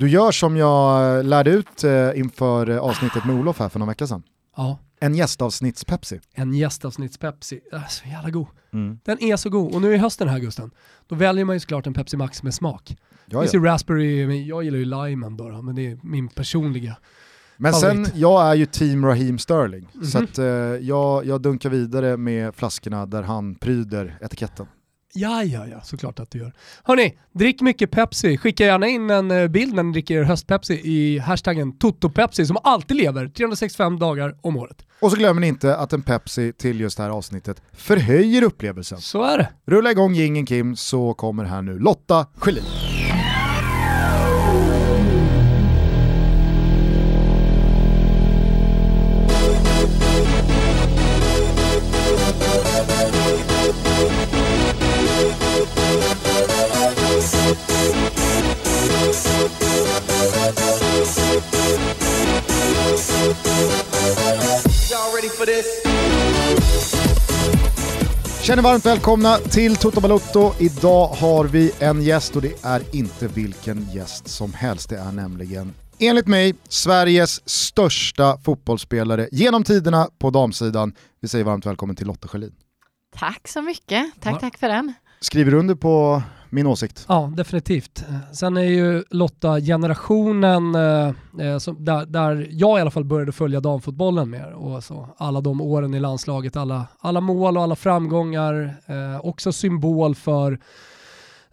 Du gör som jag lärde ut eh, inför avsnittet med Olof här för någon vecka sedan. Ja. En gästavsnitts-Pepsi. En gästavsnitts-Pepsi. Äh, så jävla god. Mm. Den är så god. Och nu är hösten här Gusten. Då väljer man ju såklart en Pepsi Max med smak. Ja, Det finns ju raspberry, men jag gillar ju limen bara, men det är min personliga. Men favorit. sen, jag är ju team Raheem Sterling. Mhm. Så att, eh, jag, jag dunkar vidare med flaskorna där han pryder etiketten. Ja, ja, ja, såklart att du gör. Hörni, drick mycket Pepsi. Skicka gärna in en eh, bild när ni dricker er höstpepsi i hashtaggen TotoPepsi som alltid lever 365 dagar om året. Och så glömmer ni inte att en Pepsi till just det här avsnittet förhöjer upplevelsen. Så är det. Rulla igång gingen Kim så kommer här nu Lotta Schelin. For this? Känner varmt välkomna till Toto Balotto. Idag har vi en gäst och det är inte vilken gäst som helst. Det är nämligen, enligt mig, Sveriges största fotbollsspelare genom tiderna på damsidan. Vi säger varmt välkommen till Lotta Schelin. Tack så mycket. Tack, tack för den. Skriver du under på min åsikt? Ja, definitivt. Sen är ju Lotta generationen eh, eh, som, där, där jag i alla fall började följa damfotbollen mer. Och så, alla de åren i landslaget, alla, alla mål och alla framgångar. Eh, också symbol för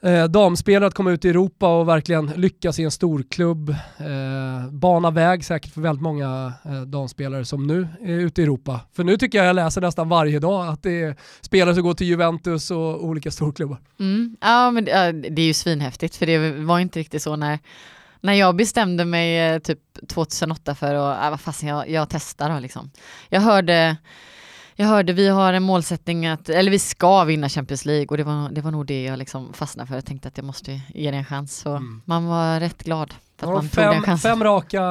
eh, damspelare att komma ut i Europa och verkligen lyckas i en storklubb. Eh, bana väg säkert för väldigt många eh, damspelare som nu är ute i Europa. För nu tycker jag jag läser nästan varje dag att det är spelare som går till Juventus och olika storklubbar. Mm. Ja, men det- ja, det är ju svinhäftigt för det var inte riktigt så när, när jag bestämde mig eh, typ 2008 för att, äh, vad fasen jag, jag testar då liksom. Jag hörde jag hörde vi har en målsättning att, eller vi ska vinna Champions League och det var, det var nog det jag liksom fastnade för. Jag tänkte att jag måste ge det en chans. Så Mm. man var rätt glad för att man de tog den fem, chansen. fem raka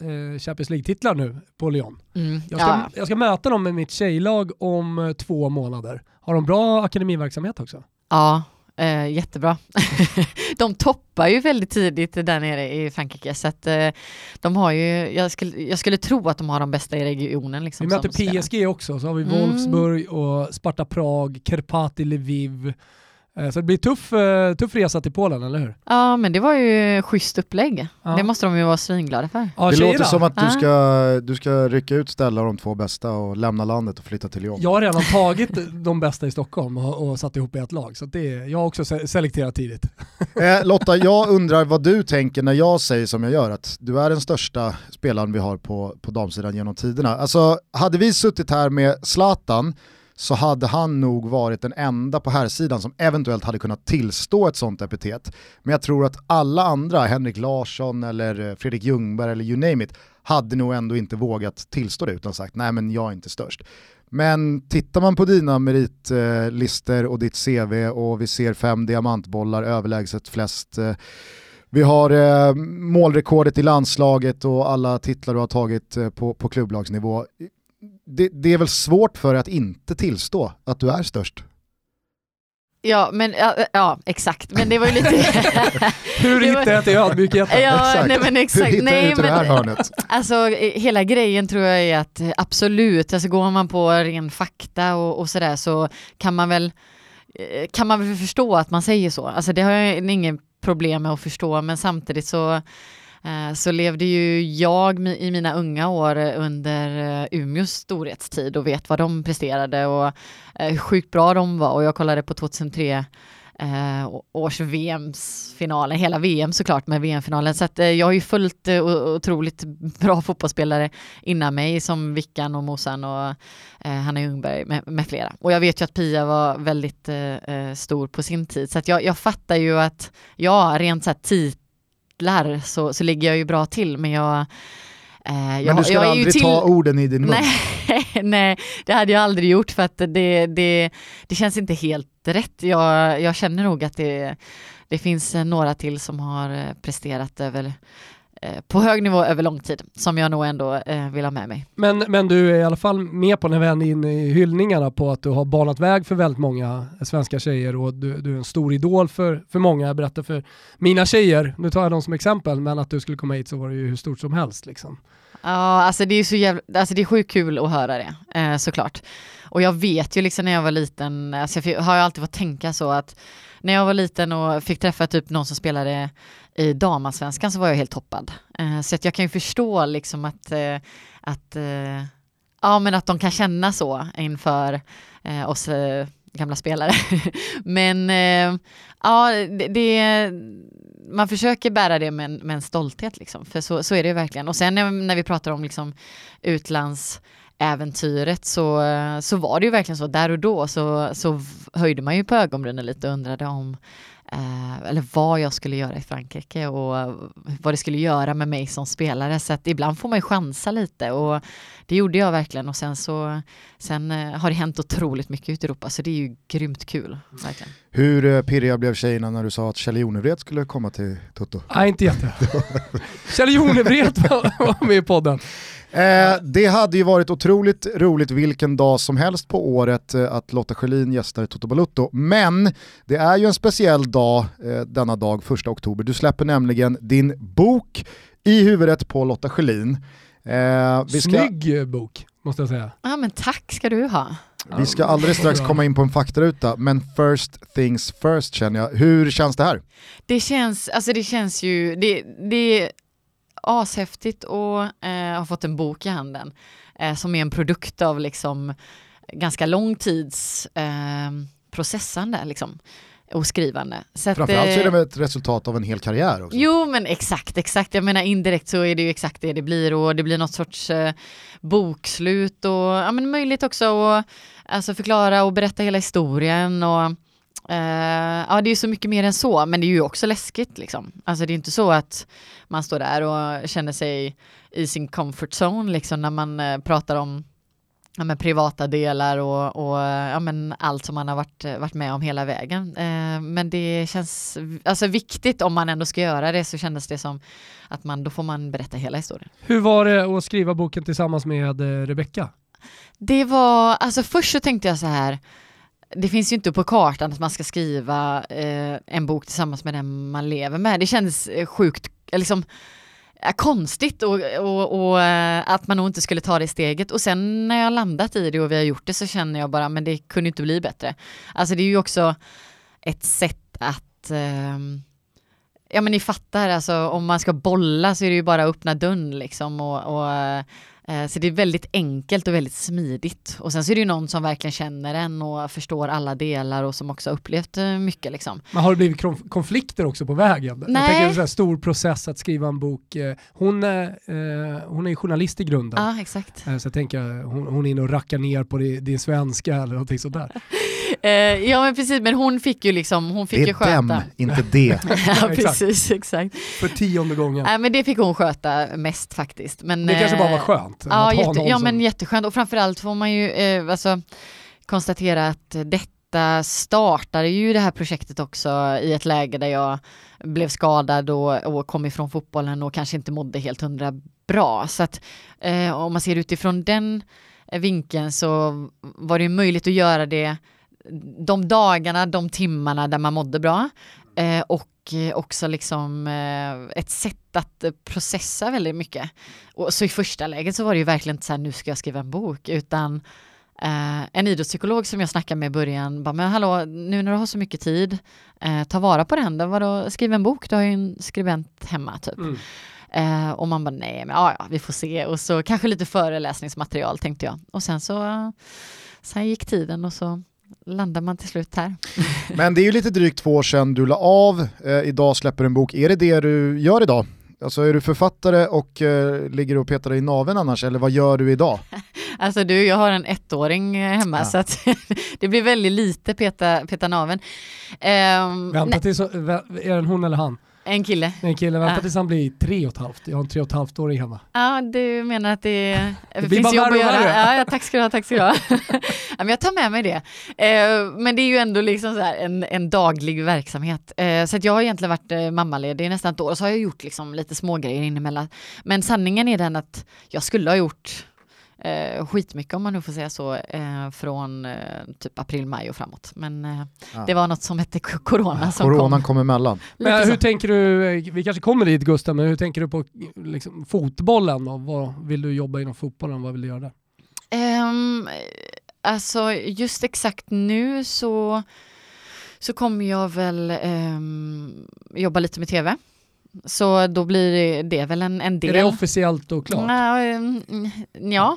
eh, Champions League-titlar nu på Lyon. Mm. Jag ska, Ja. jag ska möta dem med mitt tjejlag om eh, två månader. Har de bra akademiverksamhet också? Ja, eh, jättebra. de toppar ju väldigt tidigt där nere i Frankrike så att eh, de har ju, jag skulle, jag skulle tro att de har de bästa i regionen. Liksom, Vi möter som spelar. PSG också, så har vi Mm. Wolfsburg och Sparta Prag, Kerpati Lviv. Eh, så det blir tuff, eh, tuff resa till Polen, eller hur? Ja men det var ju schysst upplägg. Ja. Det måste de ju vara svinglada för. Ja, det låter som att du ska, du ska rycka ut ställa de två bästa och lämna landet och flytta till Lyon. Jag har redan tagit de bästa i Stockholm och, och satt ihop i ett lag, så det, är- jag har också se- selekterat tidigt. Eh, Lotta, jag undrar vad du tänker när jag säger som jag gör, att du är den största spelaren vi har på, på damsidan genom tiderna. Alltså, hade vi suttit här med Zlatan så hade han nog varit den enda på här sidan som eventuellt hade kunnat tillstå ett sånt epitet. Men jag tror att alla andra, Henrik Larsson eller eh, Fredrik Ljungberg eller you name it, hade nog ändå inte vågat tillstå det utan sagt nej men jag är inte störst. Men tittar man på dina meritlistor och ditt CV och vi ser fem diamantbollar, överlägset flest eh, vi har eh, målrekordet i landslaget och alla titlar du har tagit eh, på, på klubblagsnivå. Det, det är väl svårt för att inte tillstå att du är störst? Ja men ja, ja exakt, men det var ju lite... Hur hittar jag till ödmjukheten? Ja, Exakt. nej men Hur exakt. hittar Nej, du ut ur det här hörnet? Alltså hela grejen tror jag är att absolut, alltså går man på ren fakta och, och sådär så kan man väl eh, kan man väl förstå att man säger så. Alltså det har jag inget problem med att förstå men samtidigt så Eh, så levde ju jag i mina unga år under eh, Umeås storhetstid och vet vad de presterade och eh, hur sjukt bra de var och jag kollade på 2003 eh, års VM-finalen, hela VM såklart med VM-finalen. Så att, eh, jag har ju följt eh, otroligt bra fotbollsspelare innan mig som Vickan och Mosan och eh, Hanna Ljungberg med, med flera. Och jag vet ju att Pia var väldigt eh, stor på sin tid. Så att jag, jag fattar ju att, ja, rent så här titlar så, så ligger jag ju bra till, men jag eh, jag, Men du jag ju aldrig till- ta orden i din mun. Nej, nej, det hade jag aldrig gjort för att det, det, det känns inte helt rätt. Jag, jag känner nog att det, det finns eh, några till som har eh, presterat över på hög nivå över lång tid som jag nog ändå eh, vill ha med mig. Men, men du är i alla fall med på när vi är inne i hyllningarna på att du har banat väg för väldigt många svenska tjejer och du, du är en stor idol för, för många. Jag berättar för mina tjejer, nu tar jag dem som exempel, men att du skulle komma hit så var det ju hur stort som helst. Liksom. Ja, alltså det är så jävla, alltså det är sjukt kul att höra det, eh, såklart. Och jag vet ju liksom när jag var liten, alltså jag har ju alltid fått tänka så att när jag var liten och fick träffa typ någon som spelade i damallsvenskan så var jag helt toppad. Eh, så att jag kan ju förstå liksom att, eh, att, eh, ja, men att de kan känna så inför oss gamla spelare. men ja, det, det man försöker bära det med en, med en stolthet, liksom. för så, så är det ju verkligen. Och sen när, vi pratar om liksom, utlandsäventyret så, så var det ju verkligen så, där och då så, så höjde man ju på ögonbrynen lite och undrade om eh, eller vad jag skulle göra i Frankrike och vad det skulle göra med mig som spelare. Så att ibland får man ju chansa lite och det gjorde jag verkligen och sen så sen eh, har det hänt otroligt mycket ute i Europa så det är ju grymt kul. Verkligen. Hur eh, pirriga blev tjejerna när du sa att Kjell Jonevred skulle komma till Toto? Nej, inte jätte. Kjell Jonevred var med i podden. Eh, det hade ju varit otroligt roligt vilken dag som helst på året eh, att Lotta Schelin gästar Toto Balutto. Men det är ju en speciell dag eh, denna dag, första oktober. Du släpper nämligen din bok i huvudet på Lotta Schelin. Eh, vi ska... Snygg bok, måste jag säga. Ja men tack ska du ha. Vi ska alldeles strax komma in på en faktaruta, men first things first känner jag. Hur känns det här? Det känns, alltså det känns ju, det, det ashäftigt att eh, ha fått en bok i handen eh, som är en produkt av liksom ganska lång tids eh, processande liksom och skrivande. Så Framförallt så är det ett resultat av en hel karriär också. Jo men exakt, exakt. Jag menar indirekt så är det ju exakt det det blir och det blir något sorts eh, bokslut och ja, men möjligt också att alltså, förklara och berätta hela historien och Uh, ja, det är så mycket mer än så, men det är ju också läskigt liksom. Alltså det är inte så att man står där och känner sig i sin comfort zone liksom när man uh, pratar om ja, men privata delar och, och ja, men allt som man har varit, varit med om hela vägen. Uh, men det känns alltså viktigt om man ändå ska göra det så kändes det som att man, då får man berätta hela historien. Hur var det att skriva boken tillsammans med Rebecka? Det var, alltså först så tänkte jag så här, det finns ju inte på kartan att man ska skriva eh, en bok tillsammans med den man lever med. Det känns eh, sjukt, eh, liksom, eh, konstigt och, och, och att man nog inte skulle ta det steget. Och sen när jag landat i det och vi har gjort det så känner jag bara, men det kunde inte bli bättre. Alltså det är ju också ett sätt att eh, Ja men ni fattar, alltså om man ska bolla så är det ju bara att öppna dörren liksom och, och så det är väldigt enkelt och väldigt smidigt. Och sen så är det ju någon som verkligen känner en och förstår alla delar och som också upplevt eh, mycket liksom. Men har det blivit konflikter också på vägen? Nej. Jag tänker en stor process att skriva en bok. Eh, hon, hon är journalist i grunden. Ja, exakt. Så jag tänker hon, hon är inne och rackar ner på din svenska eller någonting sådär. ja men precis, men hon fick ju liksom, hon fick det är ju sköta. dem, inte det. ja precis, exakt. För tionde gången. Nej men det fick hon sköta mest faktiskt. Men, det kanske bara var skönt skönt. Ja, jätte, ja men jätteskönt och framförallt får man ju eh, alltså, konstatera att detta startade ju det här projektet också i ett läge där jag blev skadad och, och kom ifrån fotbollen och kanske inte mådde helt hundra bra. Så att eh, om man ser utifrån den vinkeln så var det möjligt att göra det de dagarna, de timmarna där man mådde bra. Eh, och också liksom eh, ett sätt att processa väldigt mycket. Och så i första läget så var det ju verkligen inte så här, nu ska jag skriva en bok, utan eh, en idrottspsykolog som jag snackade med i början, bara, men hallå, nu när du har så mycket tid, eh, ta vara på den, då, vadå, skriv en bok, du har ju en skribent hemma typ. Mm. Eh, och man bara, nej, men ja, ja, vi får se. Och så kanske lite föreläsningsmaterial tänkte jag. Och sen så, sen gick tiden och så landar man till slut här. Men det är ju lite drygt två år sedan du la av, eh, idag släpper en bok. Är det det du gör idag? Alltså är du författare och eh, ligger och petar i naven annars, eller vad gör du idag? Alltså du, jag har en ettåring eh, hemma ja. så att det blir väldigt lite peta, peta naven. Um, Vänta tills, är det hon eller han? En kille. En kille, vänta Ja. tills han blir tre och ett halvt. Jag har en tre och ett halvt åring hemma. Ja, du menar att det, det finns bara jobb att göra? Ja, ja, tack ska du ha, tack ska du ha. ja, men jag tar med mig det. Eh, men det är ju ändå liksom så en, en daglig verksamhet. Eh, så att jag har egentligen varit eh, mammaledig i nästan ett år och så har jag gjort liksom lite smågrejer inemellan. Men sanningen är den att jag skulle ha gjort eh, skitmycket om man nu får säga så eh, från eh, typ april, maj och framåt. Men eh, Ja. det var något som hette corona som Coronan kom. kom emellan. Men hur tänker du, vi kanske kommer dit Gustav, men hur tänker du på liksom, fotbollen? Och vad vill du jobba inom fotbollen? Vad vill du göra där? Um, alltså just exakt nu så, så kommer jag väl ehm, jobba lite med tv. Så då blir det, väl en, en del. Är det officiellt och klart? Ja, ehm, ja.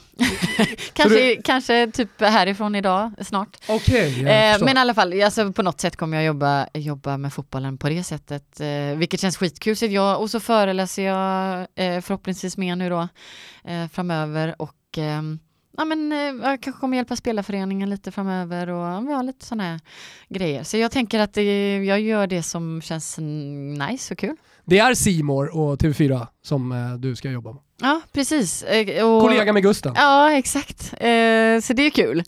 kanske, kanske typ härifrån idag snart. Okej, jag Eh, men i alla fall, alltså, på något sätt kommer jag jobba, jobba med fotbollen på det sättet. Eh, vilket känns skitkul. Så jag, och så föreläser jag förhoppningsvis mer nu då framöver. Och ehm, ja, men, jag kanske kommer hjälpa spelarföreningen lite framöver och ja, lite sådana här grejer. Så jag tänker att det, jag gör det som känns nice och kul. Det är Simor och TV4 som eh, du ska jobba med. Ja, precis. Eh, och, Kollega med Gustav. Ja, exakt. Eh, så det är kul.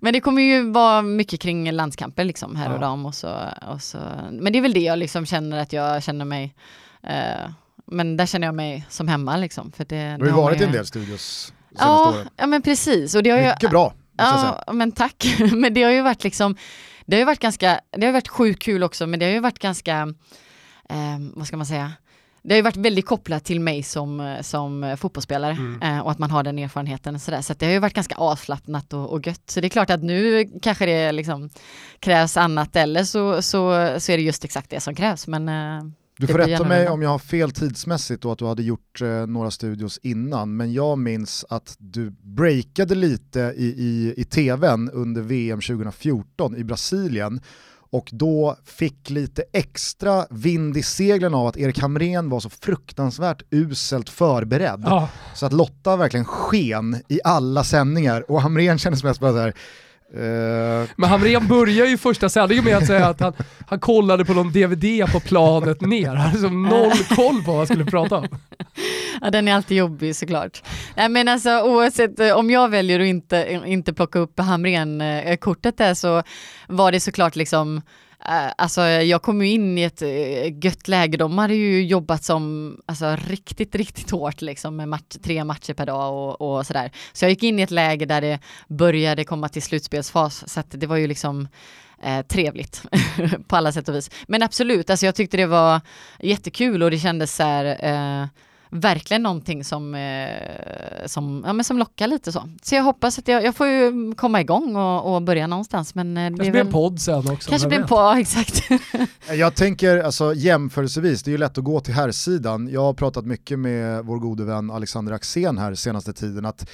Men det kommer ju vara mycket kring landskamper liksom här och Ja. dam och så, och så. Men det är väl det jag liksom känner att jag känner mig eh, men där känner jag mig som hemma liksom. För det, Du har det ju varit i en ju- del studios senaste Ja, åren. ja men precis. Och det har ju, Mycket bra, jag säga. Ja, men tack. men det har ju varit liksom, det har ju varit ganska, det har varit sjukt kul också, men det har ju varit ganska, eh, vad ska man säga, det har ju varit väldigt kopplat till mig som, eh, som fotbollsspelare Mm. eh, och att man har den erfarenheten och sådär. Så det har ju varit ganska avslappnat och, och gött. Så det är klart att nu kanske det liksom krävs annat eller så, så, så är det just exakt det som krävs. Men eh, Du får rätta mig om jag har fel tidsmässigt och att du hade gjort eh, några studios innan, men jag minns att du breakade lite i, i, i tvn under VM 2014 i Brasilien och då fick lite extra vind i seglen av att Erik Hamrén var så fruktansvärt uselt förberedd. Ja, Så att Lotta verkligen sken i alla sändningar och Hamrén kändes mest bara så här. Eh, men Hamrén börjar ju första sändningen med att säga att han, han kollade på någon DVD på planet ner. Han hade som noll koll på vad han skulle prata om. Ja, den är alltid jobbig såklart. Nej, men alltså, oavsett eh, om jag väljer att inte, inte plocka upp Hamrén-kortet där så var det såklart liksom eh, Eh, alltså jag kom ju in i ett eh, gött läge, de hade ju jobbat som alltså, riktigt, riktigt hårt liksom med match, tre matcher per dag och, och sådär. Så jag gick in i ett läge där det började komma till slutspelsfas, så att det var ju liksom eh, trevligt på alla sätt och vis. Men absolut, alltså jag tyckte det var jättekul och det kändes så här eh, verkligen någonting som, eh, som, ja, men som lockar lite så. Så jag hoppas att jag, jag får ju komma igång och, och börja någonstans. Men eh, det Kanske blir en podd sen också. kanske blir en på, ja, exakt. Jag tänker alltså jämförelsevis, det är ju lätt att gå till herrsidan. Jag har pratat mycket med vår gode vän Alexander Axén här senaste tiden att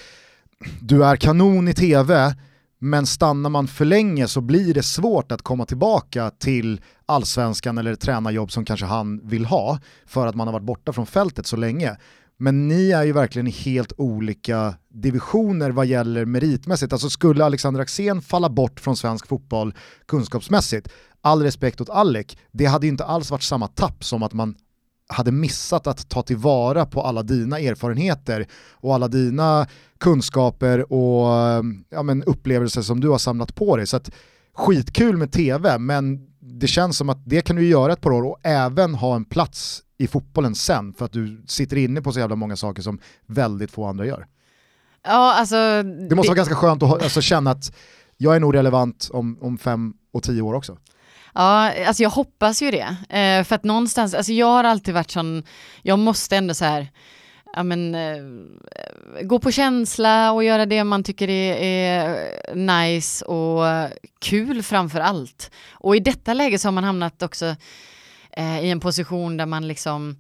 du är kanon i tv, men stannar man för länge så blir det svårt att komma tillbaka till allsvenskan eller tränarjobb som kanske han vill ha för att man har varit borta från fältet så länge. Men ni är ju verkligen i helt olika divisioner vad gäller meritmässigt. Alltså skulle Alexander Axén falla bort från svensk fotboll kunskapsmässigt, all respekt åt Alec, det hade ju inte alls varit samma tapp som att man hade missat att ta tillvara på alla dina erfarenheter och alla dina kunskaper och ja, men upplevelser som du har samlat på dig. Så att, skitkul med tv, men det känns som att det kan du göra ett par år och även ha en plats i fotbollen sen för att du sitter inne på så jävla många saker som väldigt få andra gör. ja, alltså, Det måste vara ganska skönt att alltså, känna att jag är nog relevant om, om fem och tio år också. Ja, alltså jag hoppas ju det. Eh, för att någonstans, alltså jag har alltid varit sån, jag måste ändå så här, ja men, eh, gå på känsla och göra det man tycker är, är nice och kul framför allt. Och i detta läge så har man hamnat också eh, i en position där man liksom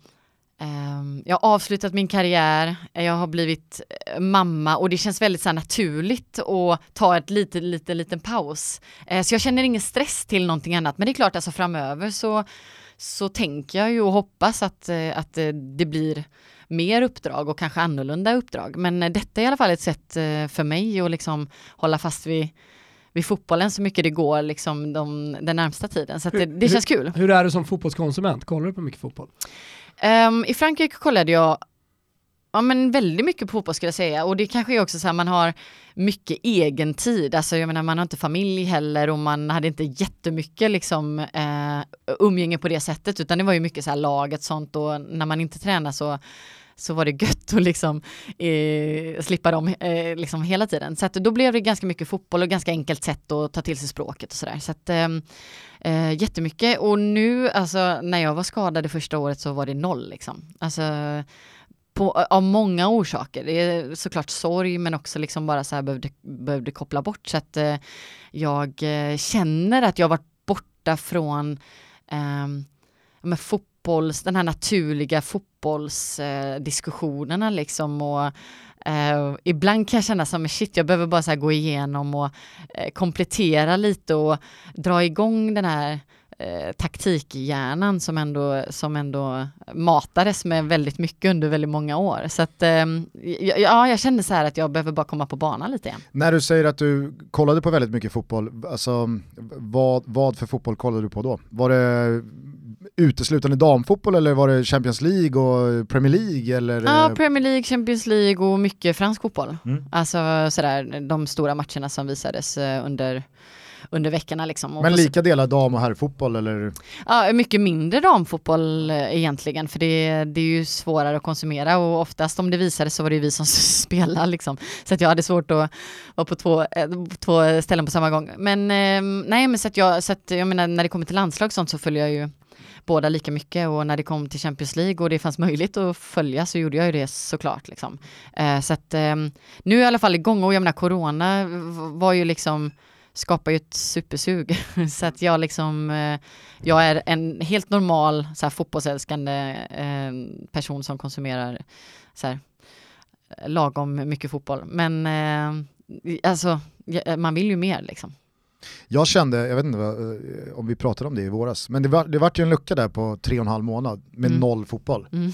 jag har avslutat min karriär, jag har blivit eh, mamma och det känns väldigt så naturligt att ta ett lite, lite, liten paus. Eh, så jag känner ingen stress till någonting annat. Men det är klart, alltså framöver så, så tänker jag ju och hoppas att, eh, att eh, det blir mer uppdrag och kanske annorlunda uppdrag. Men eh, detta är i alla fall ett sätt eh, för mig att liksom hålla fast vid vid fotbollen så mycket det går liksom de, den närmsta tiden. Så det, det känns kul. Hur är du som fotbollskonsument? Kollar du på mycket fotboll? Um, I Frankrike kollade jag Ja men väldigt mycket på fotboll skulle jag säga. Och det kanske är också så här man har mycket egen tid, alltså jag menar man har inte familj heller och man hade inte jättemycket liksom eh, umgänge på det sättet. Utan det var ju mycket så här laget sånt. Och när man inte tränar så så var det gött att liksom eh, slippa dem eh, liksom hela tiden. Så att då blev det ganska mycket fotboll och ganska enkelt sätt att ta till sig språket och sådär. Så att ehm, eh, jättemycket och nu alltså när jag var skadad det första året så var det noll liksom. Alltså på, av många orsaker. Det är såklart sorg men också liksom bara så här behövde, behövde koppla bort så att eh, jag eh, känner att jag varit borta från eh, med fotbolls, den här naturliga fotbollsdiskussionerna eh, liksom och Uh, ibland kan jag känna som shit, jag behöver bara så gå igenom och uh, komplettera lite och dra igång den här eh, taktikhjärnan som ändå, som ändå matades med väldigt mycket under väldigt många år. Så att, eh, ja, jag kände så här att jag behöver bara komma på banan lite igen. När du säger att du kollade på väldigt mycket fotboll, alltså, vad, vad för fotboll kollade du på då? Var det uteslutande damfotboll eller var det Champions League och Premier League? Eller? Ja, Premier League, Champions League och mycket fransk fotboll. Mm. Alltså sådär, de stora matcherna som visades eh, under under veckorna. Liksom. Men lika delar dam och herrfotboll eller? Ja, mycket mindre damfotboll eh, egentligen, för det, det är ju svårare att konsumera och oftast om det visade så var det ju vi som spelade liksom. Så att jag hade svårt att vara på två, eh, två ställen på samma gång. Men eh, nej, men så att jag, så att jag menar när det kommer till landslag och sånt så följer jag ju båda lika mycket och när det kom till Champions League och det fanns möjligt att följa så gjorde jag ju det såklart. Liksom. Eh, så att eh, nu är jag i alla fall igång och jag menar corona var ju liksom skapar ju ett supersug. så att jag liksom, eh, jag är en helt normal så här, fotbollsälskande eh, person som konsumerar så här, lagom mycket fotboll. Men eh, alltså, eh, man vill ju mer liksom. Jag kände, jag vet inte om vi pratade om det i våras, men det var, det var ju en lucka där på tre och en halv månad med mm. noll fotboll. Mm.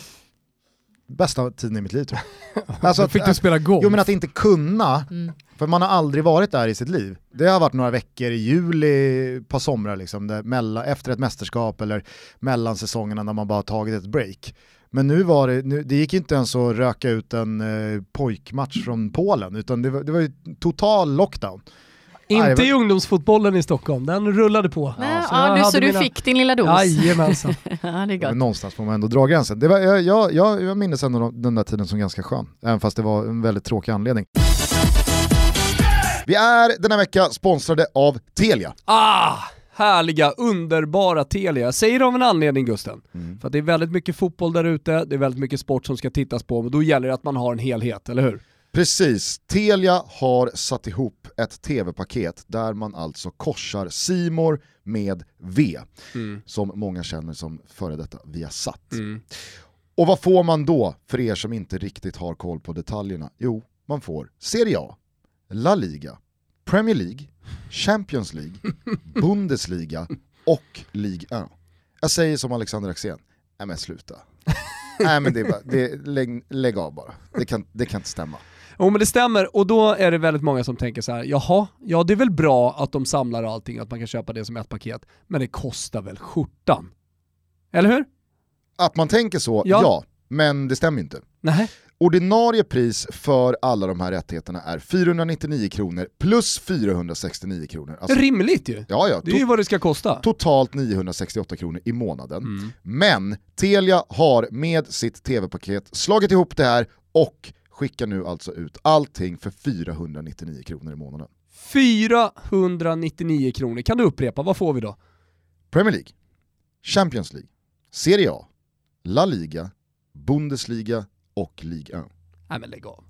Bästa tiden i mitt liv tror jag. Alltså att, Fick du spela golf? Jo men att inte kunna mm. För man har aldrig varit där i sitt liv. Det har varit några veckor i juli, på somrar liksom, där, mellan, efter ett mästerskap eller mellan säsongerna när man bara tagit ett break. Men nu var det, nu, det gick inte ens att röka ut en eh, pojkmatch från Polen, utan det var, det var ju total lockdown. Inte i ungdomsfotbollen i Stockholm, den rullade på. Nej, ja, så, ja, du, så du fick din lilla dos? Jajamensan. ja, det är gott. någonstans får man ändå dra gränsen. Det var, jag, jag, jag, jag minns ändå den där tiden som ganska skön, även fast det var en väldigt tråkig anledning. Vi är denna vecka sponsrade av Telia. Ah! Härliga, underbara Telia. Jag säger det av en anledning Gusten. Mm. För att det är väldigt mycket fotboll där ute, det är väldigt mycket sport som ska tittas på, och då gäller det att man har en helhet, eller hur? Precis, Telia har satt ihop ett tv-paket där man alltså korsar Simor med V, mm. som många känner som före detta Viasat. Mm. Och vad får man då, för er som inte riktigt har koll på detaljerna? Jo, man får Serie A, La Liga, Premier League, Champions League, Bundesliga och Ligue 1. Jag säger som Alexander Axén, nej men sluta. nej men det är bara, det, lägg, lägg av bara, det kan, det kan inte stämma. Jo men det stämmer, och då är det väldigt många som tänker så här: jaha, ja det är väl bra att de samlar allting, att man kan köpa det som ett paket, men det kostar väl skjortan? Eller hur? Att man tänker så, ja, ja men det stämmer inte. Nej. Ordinarie pris för alla de här rättigheterna är 499 kronor plus 469 kronor. Alltså, Rimligt ju! Ja, ja, det är ju vad det ska kosta. Totalt 968 kronor i månaden. Mm. Men Telia har med sitt tv-paket slagit ihop det här och skickar nu alltså ut allting för 499 kronor i månaden. 499 kronor, kan du upprepa, vad får vi då? Premier League, Champions League, Serie A, La Liga, Bundesliga och Ligue 1. Nej men lägg av.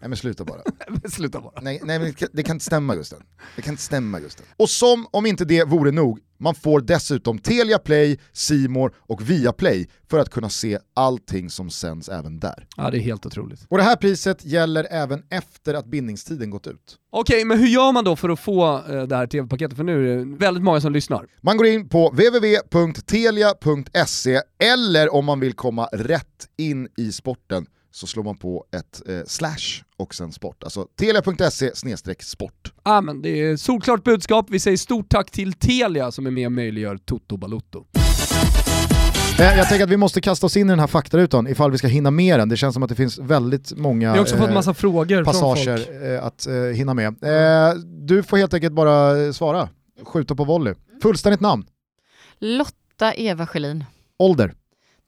nej men sluta bara. sluta bara. Nej, nej men det kan inte stämma Gusten. Det kan inte stämma Gusten. Och som om inte det vore nog, man får dessutom Telia Play, Simor och Viaplay för att kunna se allting som sänds även där. Ja det är helt otroligt. Och det här priset gäller även efter att bindningstiden gått ut. Okej, okay, men hur gör man då för att få eh, det här tv-paketet? För nu är det väldigt många som lyssnar. Man går in på www.telia.se eller om man vill komma rätt in i sporten så slår man på ett eh, slash och sen sport. Alltså telia.se sport. Ja, men det är solklart budskap. Vi säger stort tack till Telia som är med och möjliggör Toto Balotto. Eh, Jag tänker att vi måste kasta oss in i den här faktarutan ifall vi ska hinna med den. Det känns som att det finns väldigt många Vi har också fått eh, massa frågor från folk. passager eh, att eh, hinna med. Eh, du får helt enkelt bara svara, skjuta på volley. Fullständigt namn, Lotta Eva Schelin, ålder.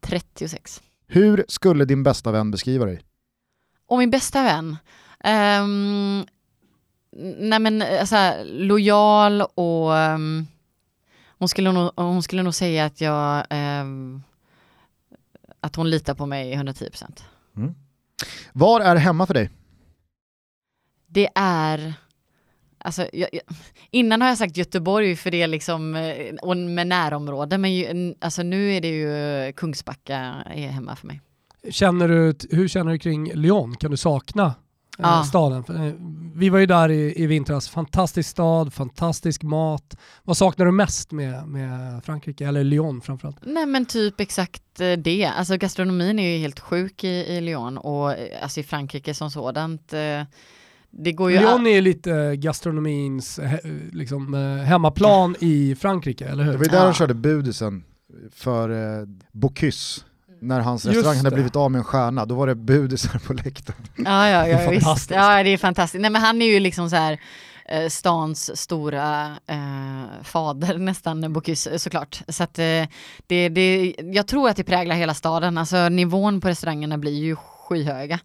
36. Hur skulle din bästa vän beskriva dig? Och min bästa vän? Um, nej men alltså, lojal och um, hon, skulle nog, hon skulle nog säga att jag um, att hon litar på mig 110%. Var är hemma för dig? Det är Alltså, jag, jag, innan har jag sagt Göteborg för det är liksom eh, och med närområde men ju, alltså nu är det ju Kungsbacka är hemma för mig. Känner du, hur känner du kring Lyon? Kan du sakna eh, staden? Eh, Vi var ju där i, i vintras, fantastisk stad, fantastisk mat. Vad saknar du mest med, med Frankrike, eller Lyon framförallt? Nej men typ exakt eh, det. Alltså gastronomin är ju helt sjuk i, i Lyon och eh, alltså i Frankrike som sådant. eh, Det går ju... Lyon är lite gastronomins he- liksom, eh, hemmaplan i Frankrike, eller Det hur? var ju där Ja. de körde budisen för eh, Bocuse. När hans Just restaurang hade det. blivit av med en stjärna, då var det budisar på läktaren. Ja, ja, ja visst. Fantastiskt. Ja, det är fantastiskt. Nej, men han är ju liksom så här eh, stans stora eh, fader nästan, Bocuse såklart. Så att eh, det, det, jag tror att det präglar hela staden. Alltså nivån på restaurangerna blir ju skyhöga.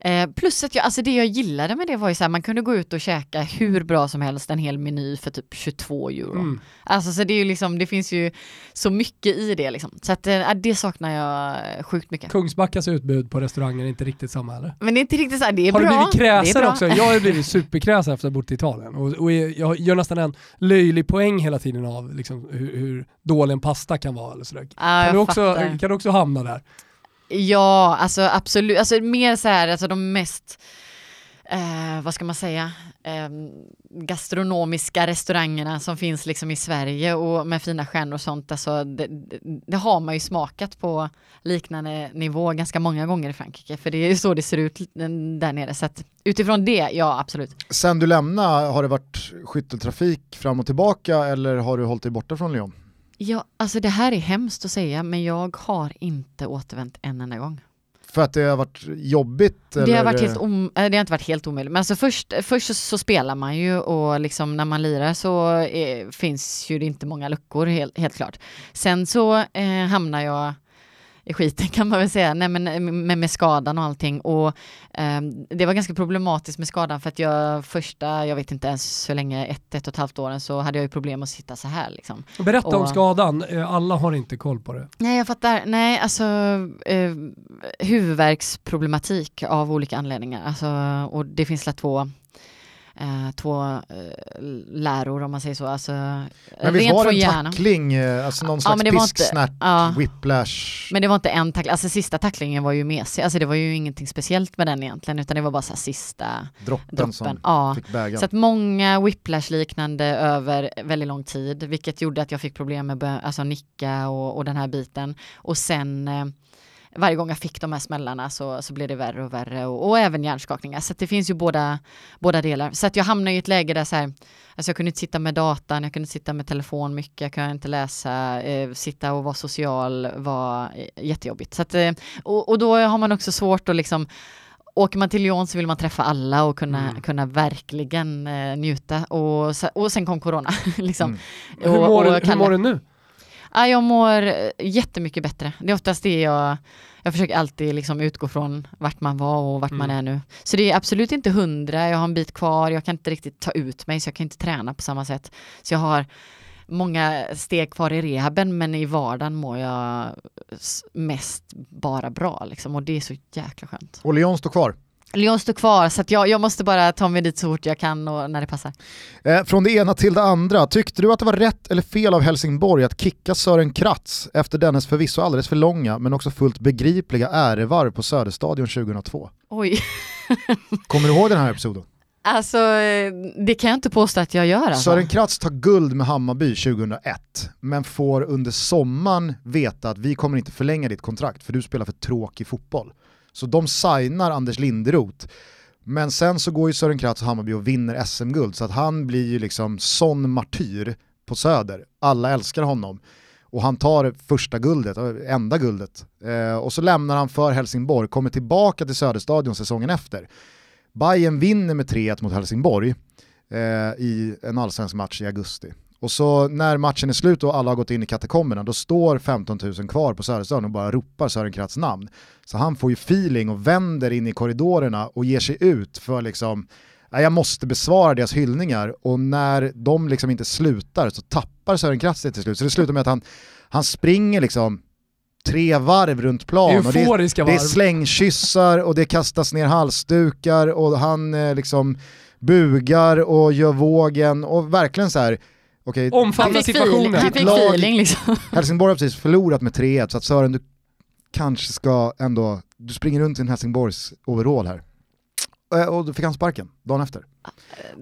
Eh, plus att jag, alltså det jag gillade med det var ju så här, man kunde gå ut och käka hur bra som helst, en hel meny för typ 22 euro. Mm. Alltså så det är ju liksom, det finns ju så mycket i det liksom. Så att eh, det saknar jag sjukt mycket. Kungsbackas utbud på restauranger är inte riktigt samma eller? Men det är inte riktigt så här, det är Har bra. du blivit kräsen också? Jag har blivit superkräsen efter att ha bott i Italien och, och jag gör nästan en löjlig poäng hela tiden av liksom, hur, hur dålig en pasta kan vara. Eller sådär. Ja, Kan, du också, fattar. kan du också hamna där? Ja, alltså absolut. Alltså mer så här, alltså de mest, eh, vad ska man säga, eh, gastronomiska restaurangerna som finns liksom i Sverige och med fina stjärnor och sånt. Alltså det, det, det har man ju smakat på liknande nivå ganska många gånger i Frankrike. För det är ju så det ser ut där nere. Så att utifrån det, ja absolut. Sen du lämnade, har det varit skytteltrafik fram och tillbaka eller har du hållit dig borta från Lyon? Ja, alltså det här är hemskt att säga, men jag har inte återvänt en enda gång. För att det har varit jobbigt? Det eller? har, varit helt om, eh, det har inte varit helt omöjligt. Men alltså först, först så, så spelar man ju och liksom när man lirar så eh, finns ju det inte många luckor helt, helt klart. Sen så eh, hamnar jag i skiten kan man väl säga, Nej, men, med, med skadan och allting. Och eh, det var ganska problematiskt med skadan för att jag första, jag vet inte ens hur länge, ett, ett och ett halvt åren så hade jag ju problem att sitta så här liksom. Berätta om Och- skadan, Eh, alla har inte koll på det. Nej, jag fattar. Nej, alltså eh, huvudvärksproblematik av olika anledningar. Alltså, och det finns två, eh, två eh, läror om man säger så. Alltså, Men visst var det en tackling, eh, alltså någon Ja, slags men det var inte- pisksnärt, ja. whiplash? Men det var inte en tackling, alltså sista tacklingen var ju mesig. Alltså det var ju ingenting speciellt med den egentligen, utan det var bara så här sista droppen, droppen. som Ja. fick bägaren. Så att många whiplash-liknande över väldigt lång tid, vilket gjorde att jag fick problem med alltså nicka och, och den här biten. Och sen eh, varje gång jag fick de här smällarna så, så blev det värre och värre och, och även hjärnskakningar. Så det finns ju båda, båda delar. Så att jag hamnade i ett läge där så här, alltså jag kunde inte sitta med datan, jag kunde inte sitta med telefon mycket, jag kunde inte läsa, eh, sitta och vara social var eh, jättejobbigt. Så att, eh, och, och då har man också svårt att liksom Åker man till Lyon så vill man träffa alla och kunna, Mm. kunna verkligen eh, njuta. Och, och sen kom corona. liksom. Mm. Hur Och- mår, och du, hur mår du nu? Ja, jag mår eh, jättemycket bättre. Det är oftast det jag, jag försöker alltid liksom utgå från vart man var och vart man Mm. är nu. Så det är absolut inte hundra, jag har en bit kvar, jag kan inte riktigt ta ut mig så jag kan inte träna på samma sätt. Så jag har många steg kvar i rehaben men i vardagen mår jag mest bara bra liksom och det är så jäkla skönt. Och Lyon står kvar. Lyon står kvar så att jag, jag måste bara ta mig dit så fort jag kan och när det passar. Eh, från det ena till det andra, tyckte du att det var rätt eller fel av Helsingborg att kicka Sören Kratz efter dennes förvisso alldeles för långa men också fullt begripliga ärevarv på Söderstadion 2002? Oj, Kommer du ihåg den här episoden? alltså eh, det kan jag inte påstå att jag gör alltså. Sören Kratz tar guld med Hammarby 2001, men får under sommaren veta att vi kommer inte förlänga ditt kontrakt för du spelar för tråkig fotboll. Så de signar Anders Linderoth. Men sen så går ju Sören Kratz och Hammarby och vinner SM-guld så att han blir ju liksom sån martyr på Söder. Alla älskar honom. Och han tar första guldet, äh, enda guldet. Eh, och så lämnar han för Helsingborg, kommer tillbaka till Söderstadion säsongen efter. Bayern vinner med 3-1 mot Helsingborg eh, i en allsvensk match i augusti. Och så när matchen är slut och alla har gått in i katakomberna, då står 15 000 kvar på Söderstadion och bara ropar Sören Kratz namn. Så han får ju feeling och vänder in i korridorerna och ger sig ut för liksom, jag måste besvara deras hyllningar och när de liksom inte slutar så tappar Sören Kratz det till slut. Så det slutar med att han, han springer liksom tre varv runt plan. Euforiska och det, det är slängkyssar och det kastas ner halsdukar och han eh, liksom bugar och gör vågen och verkligen så här Okay, Omfamna situationen. Han fick feeling liksom. Helsingborg har precis förlorat med 3-1 så att Sören du kanske ska ändå, du springer runt i en Helsingborgs overall här. Eh, och då fick han sparken dagen efter.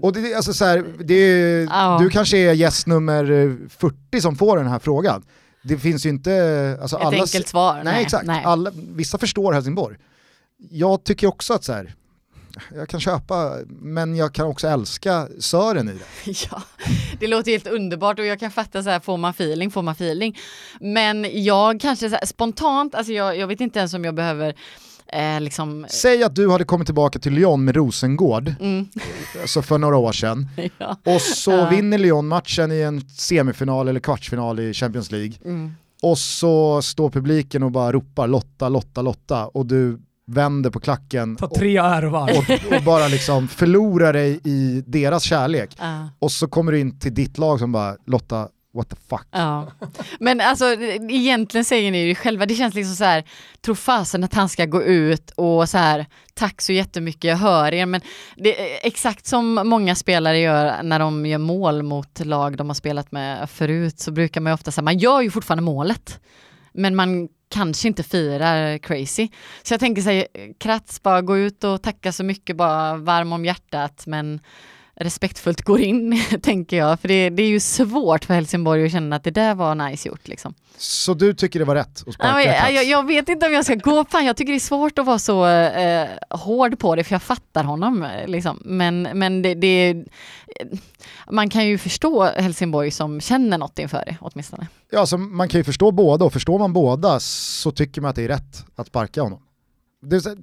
Och det, alltså så här, det, oh. du kanske är gäst nummer 40 som får den här frågan. Det finns ju inte... Alltså Ett alla, enkelt svar. Nej, nej exakt. Nej. Alla, vissa förstår Helsingborg. Jag tycker också att så här, jag kan köpa, men jag kan också älska Sören i det. Ja, det låter helt underbart och jag kan fatta så här, får man feeling, får man feeling. Men jag kanske här, spontant, alltså jag, jag vet inte ens om jag behöver Eh, liksom... Säg att du hade kommit tillbaka till Lyon med Rosengård, mm. alltså för några år sedan, ja. och så ja. vinner Lyon matchen i en semifinal eller kvartsfinal i Champions League. Mm. Och så står publiken och bara ropar Lotta, Lotta, Lotta och du vänder på klacken Ta tre och, och, och, bara liksom förlorar dig i deras kärlek. Uh. Och så kommer du in till ditt lag som bara Lotta, what the fuck. Ja. Men alltså egentligen säger ni ju själva, det känns liksom så här, tro fasen att han ska gå ut och så här, tack så jättemycket, jag hör er, men det är exakt som många spelare gör när de gör mål mot lag de har spelat med förut, så brukar man ju ofta säga, man gör ju fortfarande målet, men man kanske inte firar crazy. Så jag tänker så här, eh, Kratz, bara gå ut och tacka så mycket, bara varm om hjärtat, men respektfullt går in, tänker jag. För det, det, är ju svårt för Helsingborg att känna att det där var nice gjort. Liksom. Så du tycker det var rätt att sparka ja, jag, jag, vet inte om jag ska gå, fan jag tycker det är svårt att vara så eh, hård på det, för jag fattar honom. Liksom. Men, men det, det, man kan ju förstå Helsingborg som känner något inför det åtminstone. Ja, alltså, man kan ju förstå båda och förstår man båda så tycker man att det är rätt att sparka honom. Det,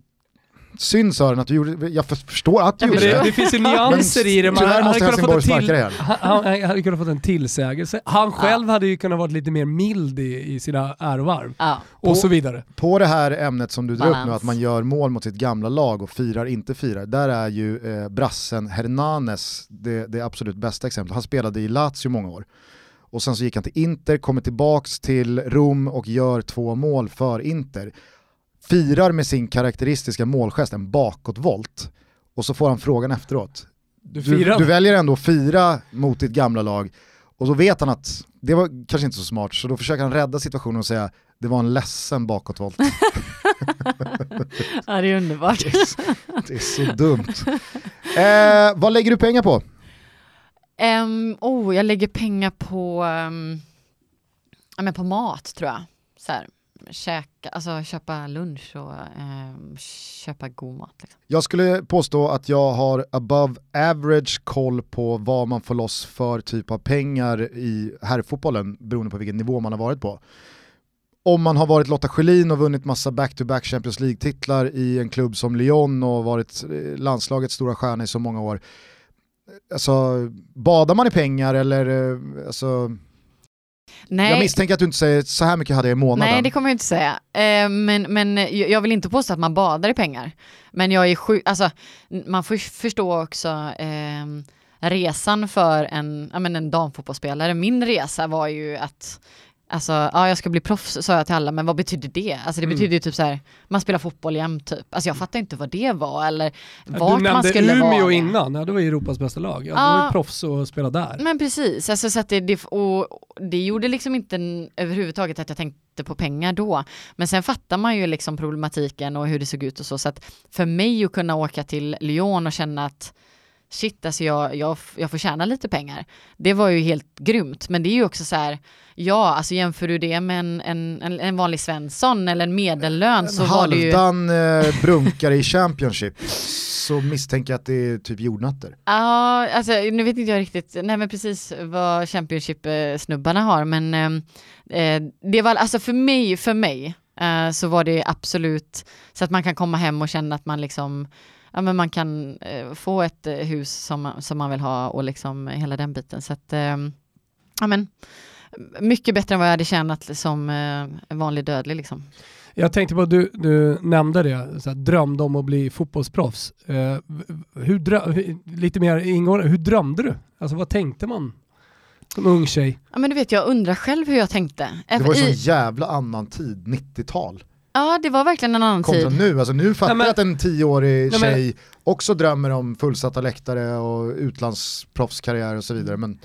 synd Sören att du gjorde jag förstår att du gjorde det. Det finns ju nyanser i det. Man tyvärr måste Helsingborg sparka det här. Han, han hade kunnat fått en tillsägelse. Han själv ja. hade ju kunnat vara lite mer mild i, i sina ärovarv. Ja. Och på, så vidare. På det här ämnet som du drar upp nu, att man gör mål mot sitt gamla lag och firar, inte firar. Där är ju eh, brassen Hernanes det, det absolut bästa exemplet. Han spelade i Lazio många år och sen så gick han till Inter, kommer tillbaks till Rom och gör två mål för Inter firar med sin karaktäristiska målgest en bakåtvolt och så får han frågan efteråt. Du, du, du, väljer ändå att fira mot ditt gamla lag och så vet han att det var kanske inte så smart så då försöker han rädda situationen och säga det var en ledsen bakåtvolt. ja det är underbart. Det är, så, det är så dumt. Eh, vad lägger du pengar på? Um, oh, jag lägger pengar på, um, ja, men på mat tror jag. Så här käka, alltså köpa lunch och eh, köpa god mat. Liksom. Jag skulle påstå att jag har above average koll på vad man får loss för typ av pengar i herrfotbollen beroende på vilken nivå man har varit på. Om man har varit Lotta Schelin och vunnit massa back-to-back -back Champions League-titlar i en klubb som Lyon och varit eh, landslagets stora stjärna i så många år. Alltså, badar man i pengar eller eh, alltså, Nej. Jag misstänker att du inte säger så här mycket hade jag i månaden. Nej det kommer jag inte säga. Eh, men, men jag vill inte påstå att man badar i pengar. Men jag är sjuk, alltså man får förstå också eh, resan för en, ja, men en damfotbollsspelare. Min resa var ju att Alltså, ja jag ska bli proffs sa jag till alla, men vad betyder det? Alltså det mm. betyder ju typ så här, man spelar fotboll jämt typ. Alltså jag fattar inte vad det var eller vart man skulle Umeå vara. Du nämnde Umeå innan, ja det var Europas bästa lag. Ja, ja. Du var proffs och spelade där. Men precis, alltså så att det, det, och det gjorde liksom inte överhuvudtaget att jag tänkte på pengar då. Men sen fattar man ju liksom problematiken och hur det såg ut och så. Så att för mig att kunna åka till Lyon och känna att shit alltså jag, jag, jag får tjäna lite pengar. Det var ju helt grymt, men det är ju också så här, ja alltså jämför du det med en, en, en vanlig Svensson eller en medellön så var det ju... Halvdan eh, brunkare i Championship så misstänker jag att det är typ jordnötter. Ja, alltså nu vet inte jag riktigt, nej men precis vad Championship-snubbarna har, men eh, eh, det var alltså för mig, för mig eh, så var det absolut så att man kan komma hem och känna att man liksom ja, men man kan eh, få ett eh, hus som, som man vill ha och liksom hela den biten. Så att, eh, ja men, mycket bättre än vad jag hade tjänat som en vanlig dödlig liksom. Jag tänkte på att du, du nämnde det, så här, drömde om att bli fotbollsproffs. Eh, hur drö- lite mer ingående, hur drömde du? Alltså vad tänkte man som ung tjej? Ja men du vet, jag undrar själv hur jag tänkte. Det var ju sån jävla annan tid, 90-tal. Ja det var verkligen en annan Kontra tid. nu, alltså nu fattar jag att en tioårig nej, tjej men... också drömmer om fullsatta läktare och utlandsproffskarriär och så vidare. Men,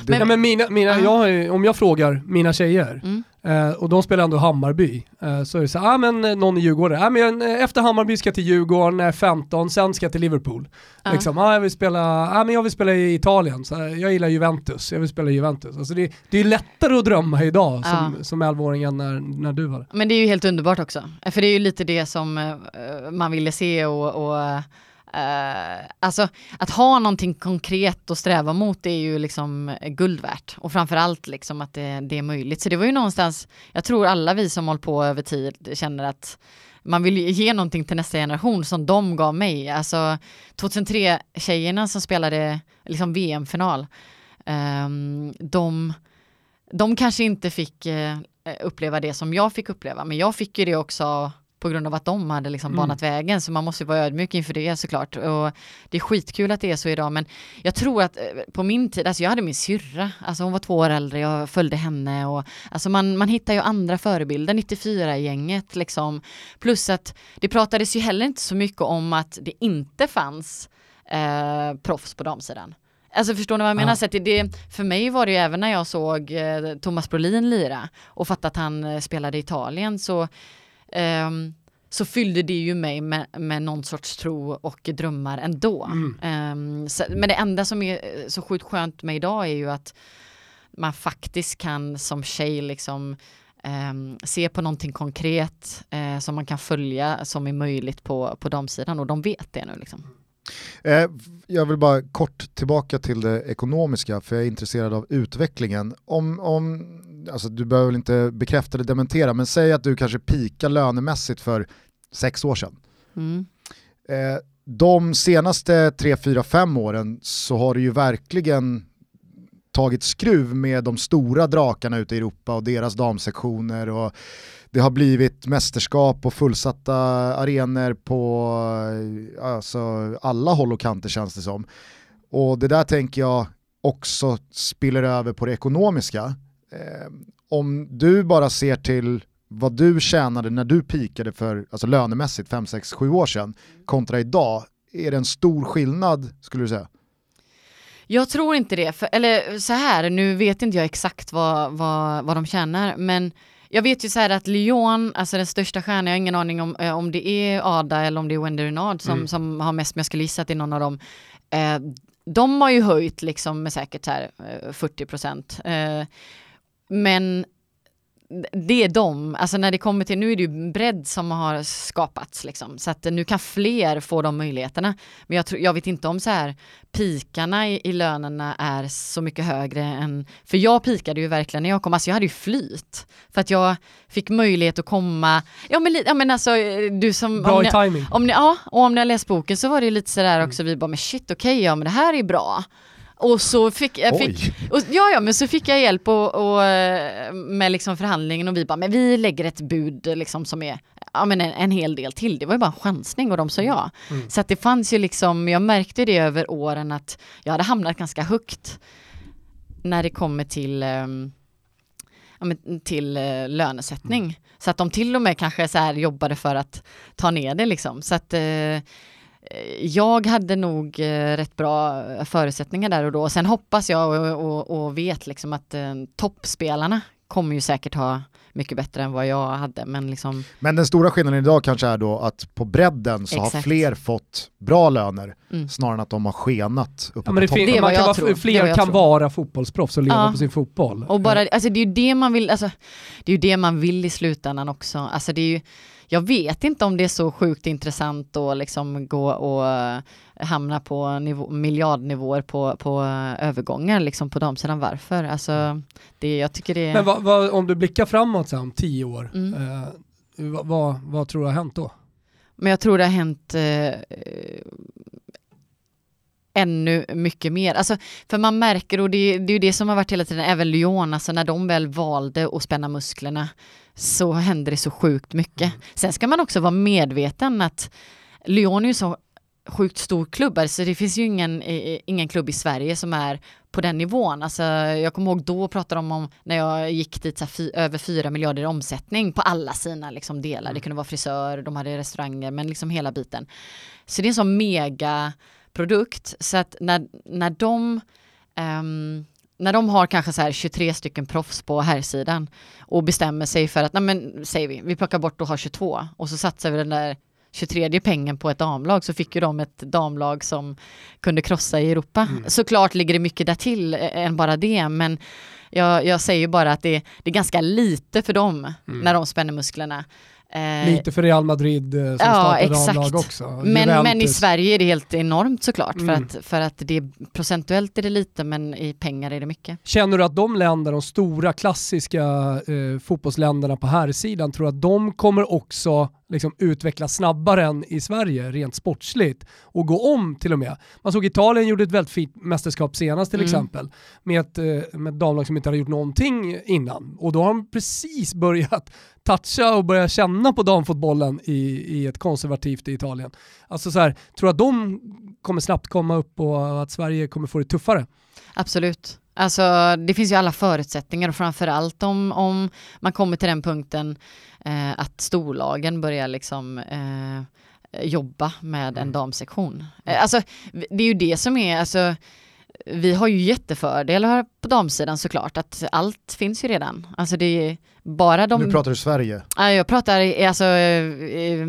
det... men, ja, men mina, mina, jag om jag frågar mina tjejer, mm. Eh, och de spelar ändå Hammarby. Eh, så är det så ah, men eh, någon i Djurgården, ah, men eh, efter Hammarby ska jag till Djurgården, när 15, sen ska jag till Liverpool. Uh. Liksom, ah, jag, vill spela, ah, men jag vill spela i Italien, så jag gillar Juventus, jag vill spela i Juventus. Alltså det, det är lättare att drömma idag uh. som, som 11-åring än när, när du var Men det är ju helt underbart också, för det är ju lite det som man ville se och, och Uh, alltså att ha någonting konkret att sträva mot det är ju liksom eh, guld värt och framförallt liksom att det, det, är möjligt. Så det var ju någonstans, jag tror alla vi som håller på över tid känner att man vill ge någonting till nästa generation som de gav mig. Alltså 2003-tjejerna som spelade liksom VM-final, um, ehm, de, de kanske inte fick uh, uppleva det som jag fick uppleva, men jag fick ju det också på grund av att de hade liksom mm. banat vägen. Så man måste vara ödmjuk inför det såklart. Och det är skitkul att det är så idag. Men jag tror att eh, på min tid, alltså jag hade min syrra, alltså hon var två år äldre, jag följde henne och alltså man, man hittar ju andra förebilder, 94-gänget liksom. Plus att det pratades ju heller inte så mycket om att det inte fanns eh, proffs på damsidan. Alltså förstår ni vad jag menar? Ja. Så det, det, för mig var det ju även när jag såg eh, Thomas Brolin lira och fattade att han eh, spelade i Italien så um, så fyllde det ju mig med, med någon sorts tro och drömmar ändå. Mm. Um, så, men det enda som är eh, så sjukt skönt med idag är ju att man faktiskt kan som tjej liksom um, se på någonting konkret uh, som man kan följa som är möjligt på, på damsidan och de vet det nu liksom. Eh, jag vill bara kort tillbaka till det ekonomiska för jag är intresserad av utvecklingen. Om, om, alltså du behöver väl inte bekräfta eller dementera, men säg att du kanske pikar lönemässigt för sex år sedan. Mm. Eh, de senaste tre, fyra, fem åren så har du ju verkligen tagit skruv med de stora drakarna ute i Europa och deras damsektioner och det har blivit mästerskap och fullsatta arenor på alltså, alla håll och kanter känns det som. Och det där tänker jag också spiller över på det ekonomiska. Eh, om du bara ser till vad du tjänade när du pikade för, alltså lönemässigt 5, 6, 7 år sedan kontra idag, är det en stor skillnad skulle du säga? Jag tror inte det, för, eller så här, nu vet inte jag exakt vad, vad, vad de tjänar, men jag vet ju så här att Lyon, alltså den största stjärnan, jag har ingen aning om, eh, om det är Ada eller om det är Wendy Renard som, mm. som har mest, men jag skulle gissa att det är någon av dem. Eh, de har ju höjt liksom med säkert här eh, 40 procent. Eh, men det är de, alltså när det kommer till, nu är det ju bredd som har skapats liksom, så att nu kan fler få de möjligheterna. Men jag, tror, jag vet inte om så här pikarna i, i lönerna är så mycket högre än, för jag pikade ju verkligen när jag kom, alltså jag hade ju flyt. För att jag fick möjlighet att komma, ja men, ja, men alltså du som... Bra i timing. Om ni, ja, och om ni har läst boken så var det lite sådär också, mm. vi bara men shit okej, okay, ja men det här är bra. Och så fick jag, fick, och, ja, ja, men så fick jag hjälp och, och, med liksom förhandlingen och vi bara, men vi lägger ett bud liksom som är ja, men en, en hel del till. Det var ju bara en chansning och de sa ja. Mm. Så att det fanns ju liksom, jag märkte det över åren att jag hade hamnat ganska högt när det kommer till um, till uh, lönesättning. Mm. Så att de till och med kanske så här jobbade för att ta ner det liksom. Så att uh, jag hade nog eh, rätt bra förutsättningar där och då. Sen hoppas jag och, och, och vet liksom att eh, toppspelarna kommer ju säkert ha mycket bättre än vad jag hade. Men, liksom, Men den stora skillnaden idag kanske är då att på bredden så har Exakt. fler fått bra löner mm. snarare än att de har skenat uppe Ja, men det på toppen. Man kan vara, fler kan tror. vara fotbollsproffs och leva Ja. på sin fotboll. Och bara, alltså det är ju det man vill, alltså, det är ju det man vill i slutändan också. Alltså det är ju, jag vet inte om det är så sjukt intressant att liksom gå och eh, hamna på nivå, miljardnivåer på, på eh, övergångar liksom på damsidan. Varför? Alltså, det, jag tycker det är... Men vad, vad, om du blickar framåt om tio år, Mm. eh, vad, vad, vad tror du har hänt då? Men jag tror det har hänt eh, ännu mycket mer. Alltså, för man märker, och det, det är ju det som har varit hela tiden, även Lyon, alltså när de väl valde att spänna musklerna så hände det så sjukt mycket. Sen ska man också vara medveten att Lyon är ju så sjukt stor klubb, alltså det finns ju ingen, eh, ingen klubb i Sverige som är på den nivån. Alltså, jag kommer ihåg då pratade de om när jag gick dit så här, fy, över 4 miljarder i omsättning på alla sina liksom, delar. Det kunde vara frisör, de hade restauranger, men liksom hela biten. Så det är en sån mega produkt så att när, när de ehm, när de har kanske så här 23 stycken proffs på herrsidan och bestämmer sig för att, nej men säger vi, vi plockar bort och har 22 och så satsar vi den där 23 pengen på ett damlag så fick ju de ett damlag som kunde krossa i Europa. Såklart ligger det mycket där till eh, än bara det men jag, jag säger bara att det, det är ganska lite för dem när de spänner musklerna. Eh, Lite för Real Madrid eh, som ja, exakt. damlag också. men, men i. Sverige är det helt enormt såklart för, Mm. att, för att det är, procentuellt är det lite men i pengar är det mycket. Känner du att de länder, de stora klassiska eh, fotbollsländerna på här sidan tror att de kommer också liksom, utvecklas snabbare än i Sverige rent sportsligt och gå om till och med? Man såg Italien gjorde ett väldigt fint mästerskap senast till Mm. exempel med ett, eh, med ett damlag som inte hade gjort någonting innan och då har de precis börjat toucha och börja känna på damfotbollen i, i ett konservativt Italien. Alltså så här, tror att de kommer snabbt komma upp och att Sverige kommer få det tuffare? Absolut. Alltså det finns ju alla förutsättningar och framförallt om, om man kommer till den punkten eh, att storlagen börjar liksom eh, jobba med en damsektion. Eh, alltså det är ju det som är, alltså vi har ju jättefördelar på damsidan såklart, att allt finns ju redan. Alltså det är bara de... Nu pratar du Sverige. Ja, jag pratar alltså eh,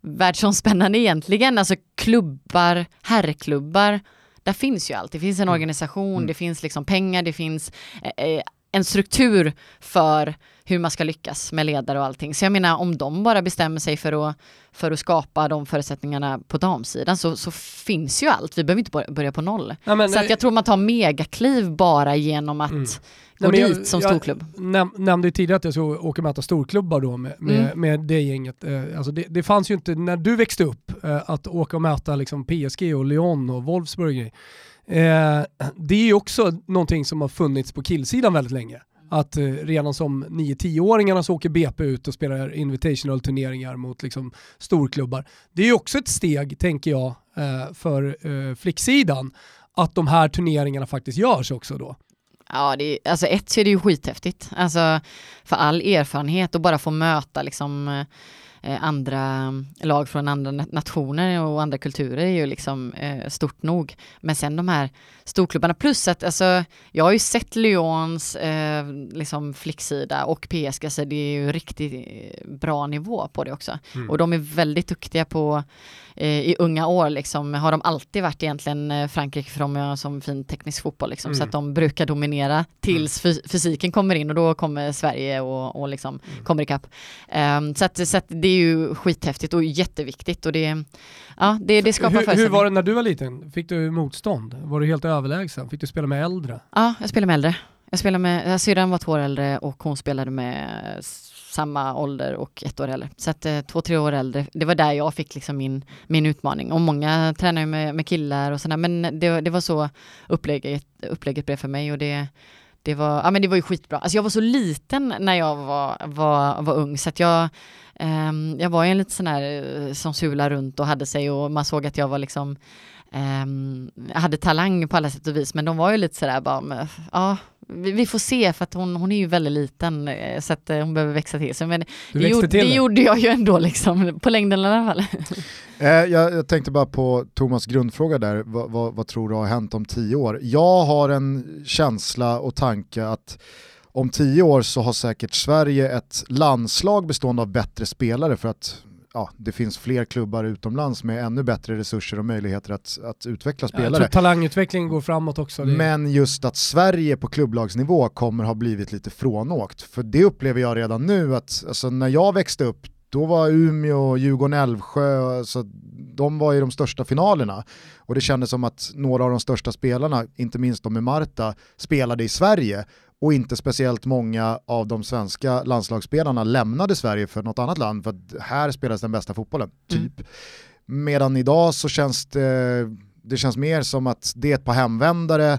världsomspännande egentligen, alltså klubbar, herrklubbar, där finns ju allt. Det finns en organisation, Mm. det finns liksom pengar, det finns eh, eh, en struktur för hur man ska lyckas med ledare och allting. Så jag menar om de bara bestämmer sig för att, för att skapa de förutsättningarna på damsidan så, så finns ju allt. Vi behöver inte bör- börja på noll. Ja, men, så att jag tror man tar megakliv bara genom att Mm. gå Nej, men jag- dit som jag- storklubb. Näm, nämnde ju tidigare att jag skulle åka och möta storklubbar då med, med, Mm. med det gänget. Eh, alltså det, det fanns ju inte när du växte upp eh, att åka och möta liksom PSG och Lyon och Wolfsburg. Eh, det är ju också någonting som har funnits på killsidan väldigt länge. Att eh, redan som 9-10-åringarna så åker BP ut och spelar invitational turneringar mot liksom, storklubbar. Det är ju också ett steg, tänker jag, eh, för eh, flicksidan att de här turneringarna faktiskt görs också då. Ja, det är, alltså ett så är det ju skithäftigt. Alltså för all erfarenhet och bara få möta liksom eh, andra lag från andra na- nationer och andra kulturer är ju liksom eh, stort nog. Men sen de här storklubbarna plus att alltså jag har ju sett Lyons eh, liksom flicksida och PSG så det är ju riktigt eh, bra nivå på det också. Mm. Och de är väldigt duktiga på eh, i unga år liksom har de alltid varit egentligen eh, Frankrike för de är som fin teknisk fotboll liksom, så Mm. att de brukar dominera tills fy- fysiken kommer in och då kommer Sverige och, och liksom Mm. kommer ikapp. Um, så att, så att det är ju skithäftigt och jätteviktigt och det, ja, det, det skapar hur, hur var det när du var liten? Fick du motstånd? Var du helt överlägsen? Fick du spela med äldre? Ja, jag spelar med äldre. Jag spelar med, syrran var två år äldre och hon spelade med samma ålder och ett år äldre. Så att eh, två, tre år äldre, det var där jag fick liksom min, min utmaning. Och många tränar ju med, med killar och sådär, men det, det var så upplägget, upplägget blev för mig och det, det var, ja men det var ju skitbra. Alltså jag var så liten när jag var, var, var ung så att jag, ehm, jag var ju en liten sån här eh, som sula runt och hade sig och man såg att jag var liksom ehm, hade talang på alla sätt och vis men de var ju lite sådär bara, ja vi, vi får se för att hon, hon är ju väldigt liten eh, så att eh, hon behöver växa till sig. Men det, gjorde, till det gjorde jag ju ändå liksom, på längden i alla fall. Eh, jag, jag tänkte bara på Thomas grundfråga där, vad, vad, vad tror du har hänt om tio år? Jag har en känsla och tanke att om tio år så har säkert Sverige ett landslag bestående av bättre spelare för att ja, det finns fler klubbar utomlands med ännu bättre resurser och möjligheter att, att utveckla spelare. Jag tror talangutvecklingen går framåt också. Men just att Sverige på klubblagsnivå kommer ha blivit lite frånåkt. För det upplever jag redan nu att alltså, när jag växte upp då var Umeå, Djurgården, Älvsjö, alltså, de var i de största finalerna. Och det kändes som att några av de största spelarna, inte minst de med Marta, spelade i Sverige och inte speciellt många av de svenska landslagsspelarna lämnade Sverige för något annat land för att här spelas den bästa fotbollen, mm. typ. Mm. Medan idag så känns det, det känns mer som att det är ett par hemvändare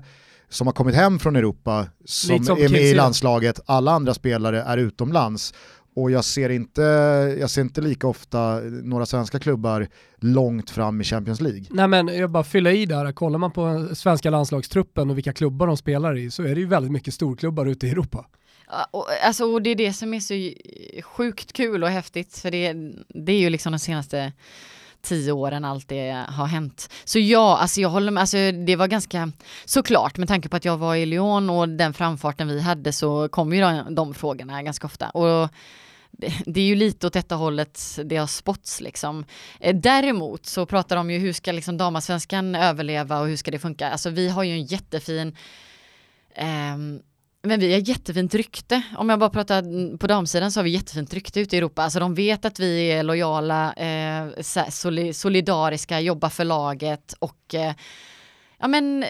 som har kommit hem från Europa som, som är med i landslaget, alla andra spelare är utomlands och jag ser, inte, jag ser inte lika ofta några svenska klubbar långt fram i Champions League. Nej men jag bara fylla i där, kollar man på svenska landslagstruppen och vilka klubbar de spelar i så är det ju väldigt mycket storklubbar ute i Europa. Och, alltså, och det är det som är så sjukt kul och häftigt för det, det är ju liksom de senaste tio åren allt det har hänt. Så ja, alltså jag håller med, alltså det var ganska såklart med tanke på att jag var i Lyon och den framfarten vi hade så kom ju de, de frågorna ganska ofta. Och det är ju lite åt detta hållet det har spotts liksom. Eh, däremot så pratar de ju hur ska liksom damasvenskan överleva och hur ska det funka? Alltså vi har ju en jättefin um, men vi har jättefint rykte. Om jag bara pratar på damsidan så har vi jättefint rykte ute i Europa. Alltså de vet att vi är lojala, eh, solidariska, jobbar för laget och eh, ja men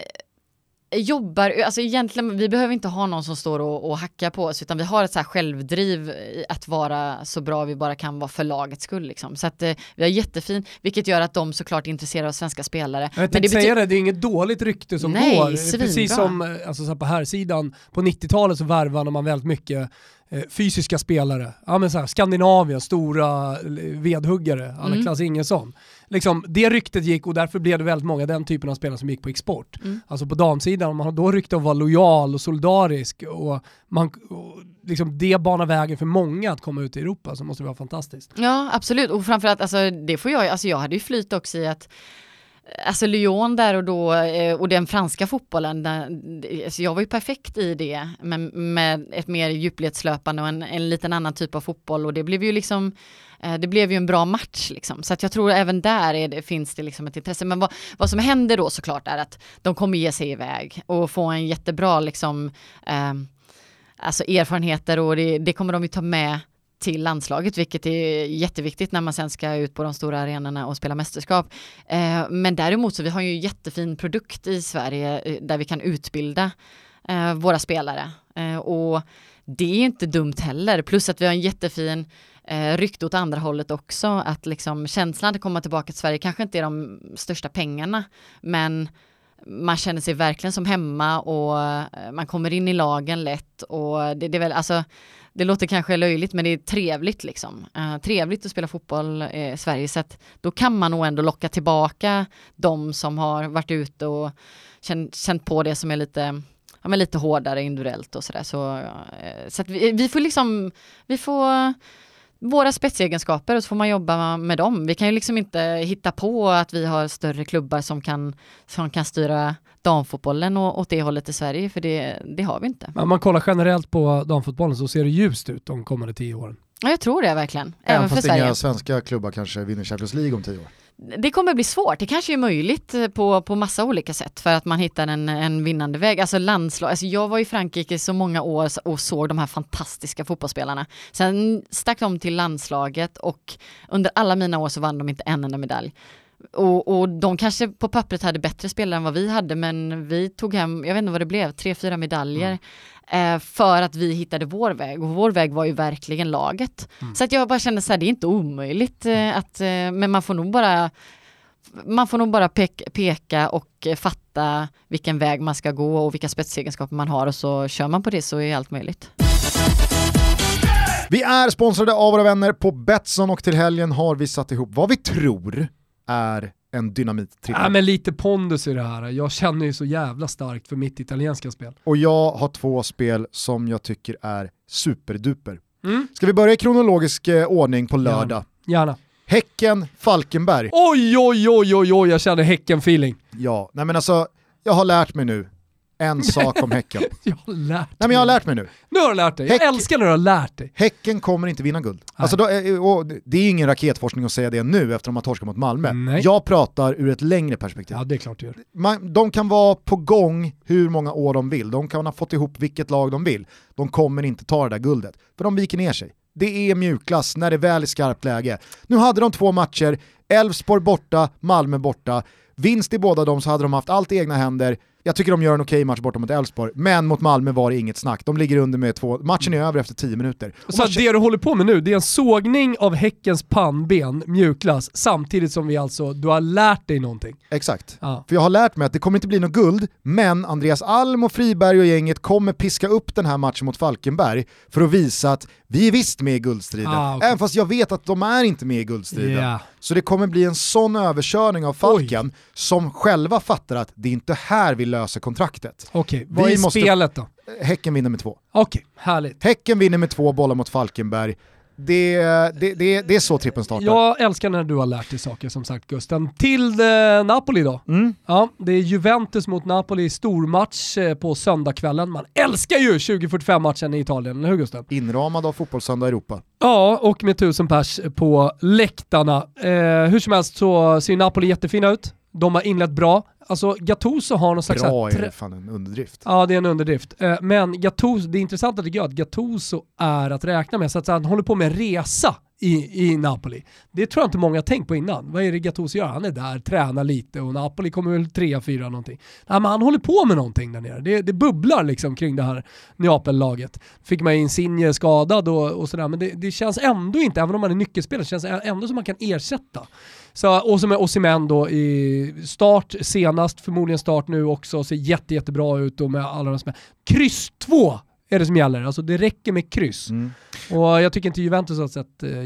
jobbar, alltså egentligen, vi behöver inte ha någon som står och, och hackar på oss, utan vi har ett så här självdriv att vara så bra vi bara kan vara för lagets skull. Liksom. Så att eh, vi har jättefin, vilket gör att de såklart är intresserade av svenska spelare. Jag tänkte säga det, det är inget dåligt rykte som Nej, går. Svinbra. Precis som eh, alltså, så på här sidan på 90-talet så värvade man väldigt mycket Eh, fysiska spelare, ja, men så här, Skandinavien, stora vedhuggare, alla mm. Klas Ingesson. Liksom, det ryktet gick och därför blev det väldigt många den typen av spelare som gick på export. Mm. Alltså på damsidan, om man har då rykte att vara lojal och solidarisk och, man, och liksom det banar vägen för många att komma ut i Europa så måste det vara fantastiskt. Ja absolut och framförallt alltså, det får jag, alltså jag hade ju flyt också i att Alltså Lyon där och då eh, och den franska fotbollen, alltså jag var ju perfekt i det med, med ett mer djupledslöpande och en, en liten annan typ av fotboll och det blev ju liksom Eh, det blev ju en bra match liksom. Så att jag tror även där det, finns det liksom ett intresse. Men vad, vad som händer då såklart är att de kommer ge sig iväg och få en jättebra liksom eh, alltså erfarenheter och det, det kommer de ju ta med till landslaget, vilket är jätteviktigt när man sen ska ut på de stora arenorna och spela mästerskap. Eh, men däremot så vi har ju jättefin produkt i Sverige eh, där vi kan utbilda eh, våra spelare. Eh, och det är inte dumt heller, plus att vi har en jättefin eh, rykte åt andra hållet också, att liksom känslan att komma tillbaka till Sverige kanske inte är de största pengarna, men man känner sig verkligen som hemma och eh, man kommer in i lagen lätt och det, det är väl alltså det låter kanske löjligt men det är trevligt liksom. Uh, trevligt att spela fotboll eh, i Sverige så att då kan man nog ändå locka tillbaka de som har varit ute och känt, känt på det som är lite ja, men lite hårdare individuellt och sådär. Så, uh, så att vi, vi får liksom, vi får våra spetsegenskaper och så får man jobba med dem. Vi kan ju liksom inte hitta på att vi har större klubbar som kan, som kan styra damfotbollen och åt det hållet i Sverige, för det, det har vi inte. Men om man kollar generellt på damfotbollen så ser det ljust ut de kommande tio åren. Ja, jag tror det verkligen. Även, Även fast för inga svenska klubbar kanske vinner Champions League om tio år. Det kommer bli svårt, det kanske är möjligt eh, på, på massa olika sätt för att man hittar en, en vinnande väg. Alltså landslag, alltså jag var i Frankrike så många år och såg de här fantastiska fotbollsspelarna. Sen stack de till landslaget och under alla mina år så vann de inte en enda medalj. Och, och de kanske på pappret hade bättre spelare än vad vi hade, men vi tog hem, jag vet inte vad det blev, tre, fyra medaljer. Mm. Eh, för att vi hittade vår väg och vår väg var ju verkligen laget. Mm. Så att jag bara kände så här, det är inte omöjligt eh, att, eh, men man får nog bara man får nog bara peka, peka och fatta vilken väg man ska gå och vilka spetsegenskaper man har och så kör man på det så är allt möjligt. Vi är sponsrade av våra vänner på Betsson och till helgen har vi satt ihop vad vi tror är en dynamittrippel. Ja, men lite pondus i det här. Jag känner ju så jävla starkt för mitt italienska spel. Och jag har två spel som jag tycker är superduper. Mm. Ska vi börja i kronologisk eh, ordning på lördag? Gärna. Gärna. Häcken, Falkenberg. Oj, oj, oj, oj, oj, jag känner Häcken-feeling. Ja, nej men alltså, jag har lärt mig nu en sak om Häcken. jag har lärt mig. Nej men jag har lärt mig nu. Nu har du lärt dig. Jag Häck- älskar när du har lärt dig. Häcken kommer inte vinna guld. Alltså då, eh, och det är ingen raketforskning att säga det nu efter de har torskat mot Malmö. Nej. Jag pratar ur ett längre perspektiv. Ja, det är klart du gör. Man, de kan vara på gång hur många år de vill, de kan ha fått ihop vilket lag de vill. De kommer inte ta det där guldet, för de viker ner sig. Det är mjukglass när det väl är skarpt läge. Nu hade de två matcher, Elfsborg borta, Malmö borta. Vinst i båda dem så hade de haft allt i egna händer. Jag tycker de gör en okej match borta mot Elfsborg, men mot Malmö var det inget snack. De ligger under med två, matchen är över efter tio minuter. Och Så matchen- det du håller på med nu, det är en sågning av Häckens pannben, mjukglass, samtidigt som vi alltså, du har lärt dig någonting. Exakt. Ja. För jag har lärt mig att det kommer inte bli något guld, men Andreas Alm och Friberg och gänget kommer piska upp den här matchen mot Falkenberg för att visa att vi är visst med i guldstriden. Ah, okej. Även fast jag vet att de är inte med i guldstriden. Ja. Så det kommer bli en sån överkörning av Falken som själva fattar att det är inte här vi löser kontraktet. Okej, vad Vi är måste- spelet då? Häcken vinner med två. Okej, härligt. Häcken vinner med två bollar mot Falkenberg. Det, det, det, det är så trippen startar. Jag älskar när du har lärt dig saker som sagt Gusten. Till eh, Napoli då. Mm. Ja, det är Juventus mot Napoli, stormatch eh, på söndagskvällen. Man älskar ju 2045-matchen i Italien, eller hur Gusten? Inramad av Fotbollssöndag Europa. Ja, och med tusen pers på läktarna. Eh, hur som helst så ser Napoli jättefina ut. De har inlett bra. Alltså Gattuso har någon slags... Bra är det fan en underdrift. Ja, det är en underdrift. Eh, Men Gattuso, det intressanta tycker jag att Gattuso är att räkna med, så att han håller på med en resa i, i Napoli. Det tror jag inte många har tänkt på innan. Vad är det Gattuso gör? Han är där, tränar lite och Napoli kommer väl trea, fyra någonting. Nej, men han håller på med någonting där nere. Det, det bubblar liksom kring det här Neapel-laget. Fick man Insigne skadad och, och sådär, men det, det känns ändå inte, även om han är nyckelspelare, känns det ändå som man kan ersätta. Så, och så med Osimhen då i start senast, förmodligen start nu också, ser jätte, jättebra ut och med alla de som är. Kryss 2 är det som gäller, alltså det räcker med kryss. Mm. Och jag tycker inte Juventus har sett eh,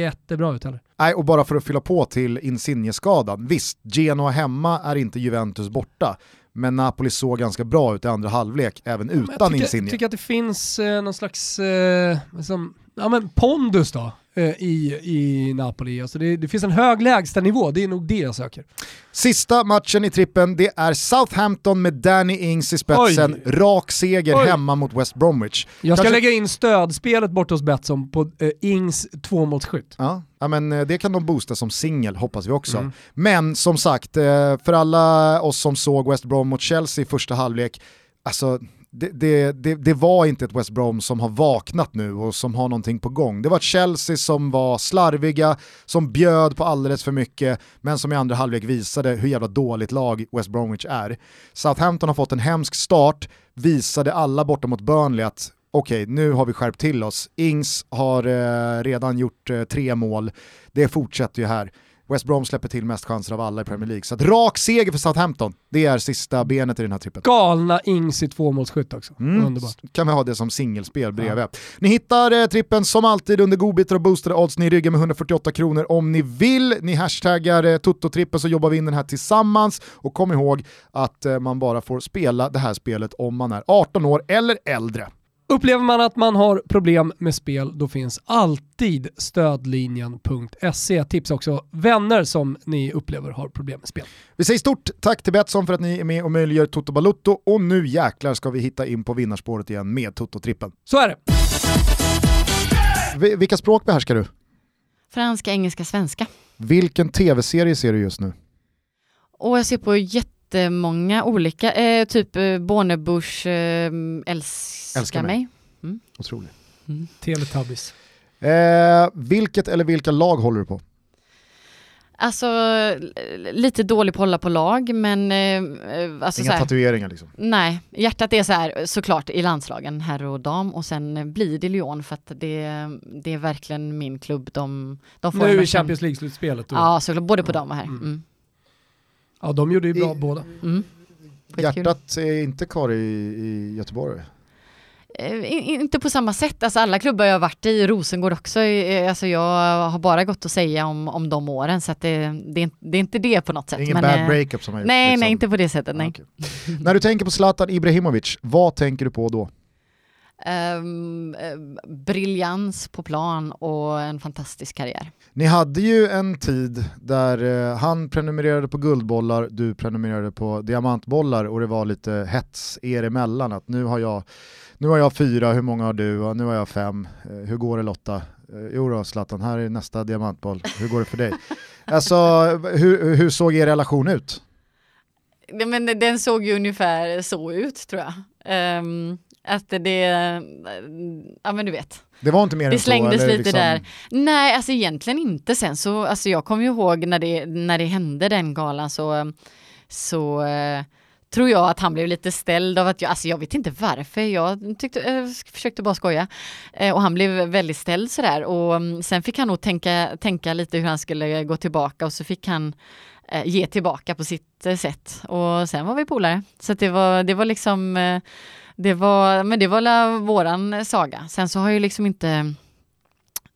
jättebra ut heller. Nej, och bara för att fylla på till Insigne-skadan. Visst, Genoa hemma är inte Juventus borta, men Napoli såg ganska bra ut i andra halvlek även utan jag Insigne. tycker, tycker att det finns eh, någon slags eh, liksom, ja, men pondus då eh, i, i Napoli. Alltså det, det finns en hög lägstanivå, det är nog det jag söker. Sista matchen i trippen, det är Southampton med Danny Ings i spetsen. Oj. Rak seger Oj. hemma mot West Bromwich. Jag ska Kanske- lägga in stödspelet bort hos Betsson på eh, Ings tvåmålsskytt. Ja, ja, men eh, det kan de boosta som singel hoppas vi också. Mm. Men som sagt, eh, för alla oss som såg West Brom mot Chelsea i första halvlek, alltså det, det, det, det var inte ett West Brom som har vaknat nu och som har någonting på gång. Det var ett Chelsea som var slarviga, som bjöd på alldeles för mycket, men som i andra halvlek visade hur jävla dåligt lag West Bromwich är. Southampton har fått en hemsk start, visade alla borta mot Burnley att okej, nu har vi skärpt till oss. Ings har eh, redan gjort eh, tre mål, det fortsätter ju här. West Brom släpper till mest chanser av alla i Premier League. Så att rak seger för Southampton, det är sista benet i den här trippen. Galna Ings i tvåmålsskytt också. Mm. Underbart. kan vi ha det som singelspel bredvid. Ni hittar eh, trippen som alltid under godbitar och boostade odds. Ni ryggar med 148 kronor om ni vill. Ni hashtaggar eh, Toto-trippen så jobbar vi in den här tillsammans. Och kom ihåg att eh, man bara får spela det här spelet om man är 18 år eller äldre. Upplever man att man har problem med spel, då finns alltid stödlinjen.se. Tips också vänner som ni upplever har problem med spel. Vi säger stort tack till Betsson för att ni är med och möjliggör Toto Balutto och nu jäklar ska vi hitta in på vinnarspåret igen med Toto-trippen. Så är det. Vi- Vilka språk behärskar du? Franska, engelska, svenska. Vilken tv-serie ser du just nu? Och jag ser på jättemånga olika, eh, typ eh, Bornebusch, eh, älskar, Älskar mig. mig. Otroligt. Teletubbies. Eh, vilket eller vilka lag håller du på? Alltså lite dålig på att hålla på lag men eh, eh, alltså Inga så här, tatueringar liksom. Nej, hjärtat är så här såklart i landslagen, herr och dam och sen blir det Lyon för att det, det är verkligen min klubb. De, de får Nu i Champions League-slutspelet. Ja, såklart, både på dam och här. Mm. Ja, de gjorde ju bra I- båda. Mm. Hjärtat är inte kvar i, i Göteborg. Eh, in- inte på samma sätt, alltså alla klubbar jag har varit i, Rosengård också, alltså jag har bara gått att säga om, om de åren så att det, det, är, inte- det är inte det på något sätt. Ingen men, bad eh, breakup som har gjort. Nej, liksom. nej inte på det sättet, nej. Ah, okej. När du tänker på Zlatan Ibrahimovic, vad tänker du på då? Um, briljans på plan och en fantastisk karriär. Ni hade ju en tid där eh, han prenumererade på guldbollar, du prenumererade på diamantbollar och det var lite hets er emellan att nu har jag, nu har jag fyra, hur många har du? Och nu har jag fem, eh, hur går det Lotta? Eh, jo då Zlatan, här är nästa diamantboll, hur går det för dig? alltså hur, hur såg er relation ut? Men den såg ju ungefär så ut tror jag. Um, att det, ja men du vet. Det var inte mer det än så? Det slängdes lite liksom... där. Nej, alltså egentligen inte sen så, alltså jag kommer ju ihåg när det, när det hände den galan så, så uh, tror jag att han blev lite ställd av att jag, alltså jag vet inte varför, jag tyckte, äh, försökte bara skoja. Uh, och han blev väldigt ställd sådär och um, sen fick han nog tänka, tänka lite hur han skulle gå tillbaka och så fick han uh, ge tillbaka på sitt sätt. Och sen var vi polare. Så det var, det var liksom det var, men det var la våran saga. Sen så har ju liksom inte